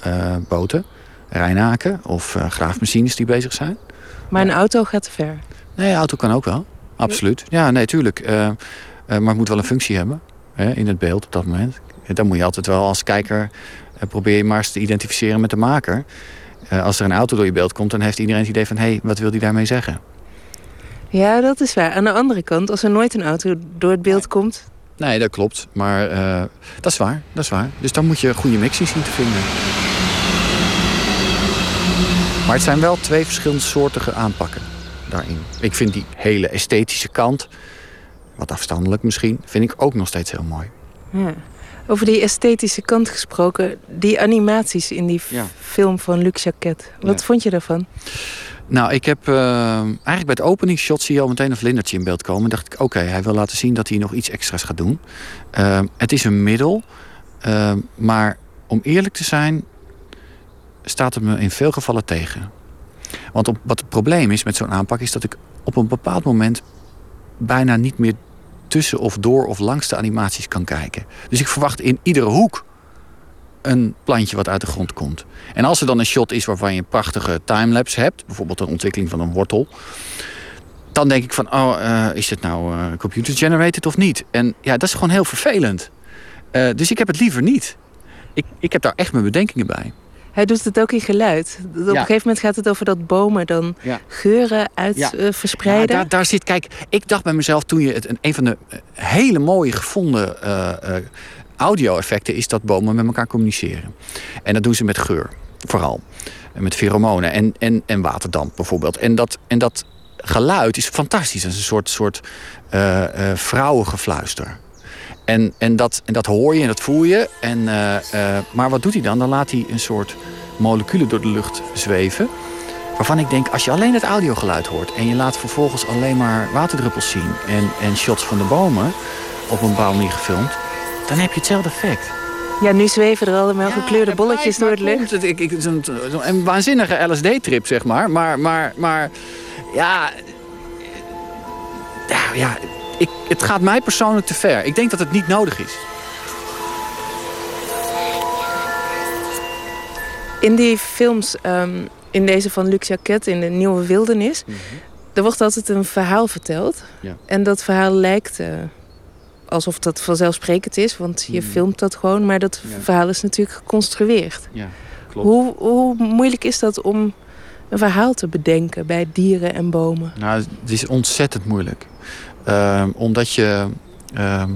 S: eh, boten, Rijnaken of graafmachines die bezig zijn.
R: Maar een auto gaat te ver.
S: Nee, een auto kan ook wel. Absoluut. Ja, nee, tuurlijk. Eh, eh, maar het moet wel een functie hebben hè, in het beeld op dat moment. Dan moet je altijd wel als kijker... eh, probeer je maar eens te identificeren met de maker. Als er een auto door je beeld komt... dan heeft iedereen het idee van... hé, hey, wat wil die daarmee zeggen?
R: Ja, dat is waar. Aan de andere kant, als er nooit een auto door het beeld komt...
S: Nee, dat klopt. Maar dat is waar. Dat is waar. Dus dan moet je een goede mix in zien te vinden. Maar het zijn wel twee verschillende soortige aanpakken daarin. Ik vind die hele esthetische kant, wat afstandelijk misschien, vind ik ook nog steeds heel mooi.
R: Ja. Over die esthetische kant gesproken, die animaties in die
S: Ja.
R: film van Luc Jacquet. Wat
S: Ja.
R: vond je daarvan?
S: Nou, ik heb eh, eigenlijk bij het openingsshot zie je al meteen een vlindertje in beeld komen. dacht ik, oké, hij wil laten zien dat hij nog iets extra's gaat doen. Eh, het is een middel, eh, maar om eerlijk te zijn, staat het me in veel gevallen tegen. Want wat het probleem is met zo'n aanpak, is dat ik op een bepaald moment bijna niet meer tussen of door of langs de animaties kan kijken. Dus ik verwacht in iedere hoek een plantje wat uit de grond komt. En als er dan een shot is waarvan je een prachtige timelapse hebt, bijvoorbeeld een ontwikkeling van een wortel, dan denk ik van, oh, eh, is het nou eh, computer generated of niet? En ja, dat is gewoon heel vervelend. Eh, dus ik heb het liever niet. Ik, ik heb daar echt mijn bedenkingen bij.
R: Hij doet het ook in geluid. Op een gegeven moment gaat het over dat bomen dan
S: Ja.
R: geuren uit
S: Ja.
R: eh, verspreiden.
S: Ja, daar, daar zit, kijk, ik dacht bij mezelf toen je het, een, een van de eh, hele mooie gevonden eh, eh, audio-effecten is dat bomen met elkaar communiceren. En dat doen ze met geur, vooral. En met pheromonen en, en, en waterdamp bijvoorbeeld. En dat, en dat geluid is fantastisch. Dat is een soort, soort eh, eh, vrouwengefluister. En, en, dat, en dat hoor je en dat voel je. En, eh, eh, maar wat doet hij dan? Dan laat hij een soort moleculen door de lucht zweven. Waarvan ik denk, als je alleen het audiogeluid hoort... en je laat vervolgens alleen maar waterdruppels zien... en, en shots van de bomen op een bepaalde manier gefilmd... dan heb je hetzelfde effect.
R: Ja, nu zweven er allemaal gekleurde bolletjes door het lucht.
S: Het, ik, ik, zo'n- zo'n- een waanzinnige LSD-trip, zeg maar. Maar, maar, maar ja... Ja, ja ik, het gaat mij persoonlijk te ver. Ik denk dat het niet nodig is.
R: In die films, ehm, in deze van Luc Jacquet, in de Nieuwe Wildernis... er wordt altijd een verhaal verteld.
S: Ja.
R: En dat verhaal lijkt eh, alsof dat vanzelfsprekend is, want je filmt dat gewoon. Maar dat
S: Ja.
R: verhaal is natuurlijk geconstrueerd.
S: Ja, klopt.
R: Hoe, hoe moeilijk is dat om een verhaal te bedenken bij dieren en bomen?
S: Nou, het is ontzettend moeilijk. Ehm, omdat je... ehm,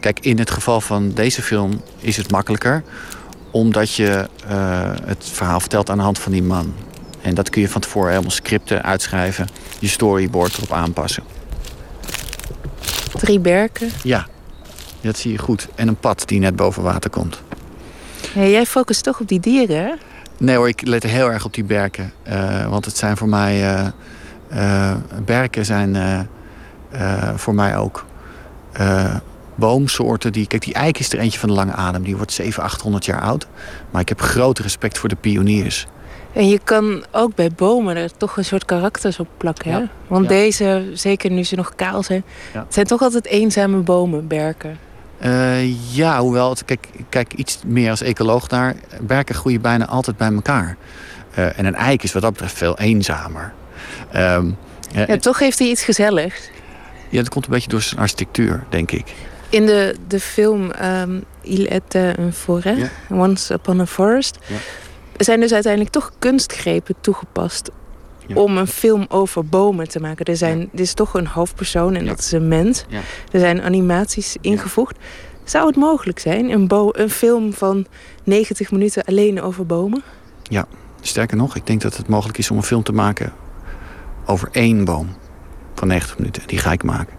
S: kijk, in het geval van deze film is het makkelijker. Omdat je eh, het verhaal vertelt aan de hand van die man. En dat kun je van tevoren helemaal scripten, uitschrijven. Je storyboard erop aanpassen.
R: Drie berken.
S: Ja, dat zie je goed. En een pad die net boven water komt.
R: Ja, jij focust toch op die dieren, hè?
S: Nee hoor, ik let heel erg op die berken. Eh, want het zijn voor mij... eh, berken zijn voor mij ook eh, boomsoorten. Die, kijk, die eik is er eentje van de lange adem. Die wordt 700, 800 jaar oud. Maar ik heb groot respect voor de pioniers.
R: En je kan ook bij bomen er toch een soort karakters op plakken. Hè?
S: Ja.
R: Want
S: Ja.
R: deze, zeker nu ze nog kaal zijn,
S: Ja.
R: het zijn toch altijd eenzame bomen, berken.
S: Eh, ja, hoewel, het, kijk, ik kijk iets meer als ecoloog naar. Berken groeien bijna altijd bij elkaar. Eh, en een eik is wat dat betreft veel eenzamer. Ehm, eh,
R: Ja, toch heeft hij iets gezelligs.
S: Ja, dat komt een beetje door zijn architectuur, denk ik.
R: In de, de film ehm, Il était un forêt, Once Upon a Forest...
S: Ja.
R: zijn dus uiteindelijk toch kunstgrepen toegepast... om een film over bomen te maken. Er, zijn, er is toch een hoofdpersoon en dat is een mens. Er zijn animaties ingevoegd. Zou het mogelijk zijn, een, bo- een film van 90 minuten alleen over bomen?
S: Ja, sterker nog, ik denk dat het mogelijk is om een film te maken over één boom van 90 minuten. Die ga ik maken.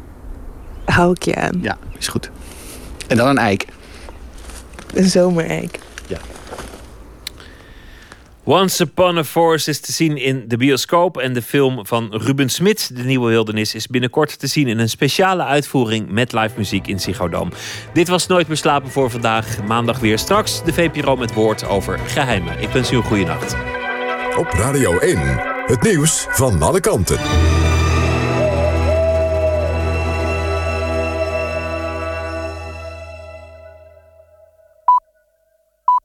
R: Hou ik je aan.
S: Ja, is goed. En dan een eik.
R: Een zomereik.
S: Ja.
B: Once Upon a Forest is te zien in de bioscoop. En de film van Ruben Smit, De Nieuwe Wildernis, is binnenkort te zien in een speciale uitvoering met live muziek in Ziggo Dome. Dit was Nooit meer slapen voor vandaag. Maandag weer straks de VPRO met woord over geheimen. Ik wens u een goede nacht.
C: Op Radio 1, het nieuws van alle kanten.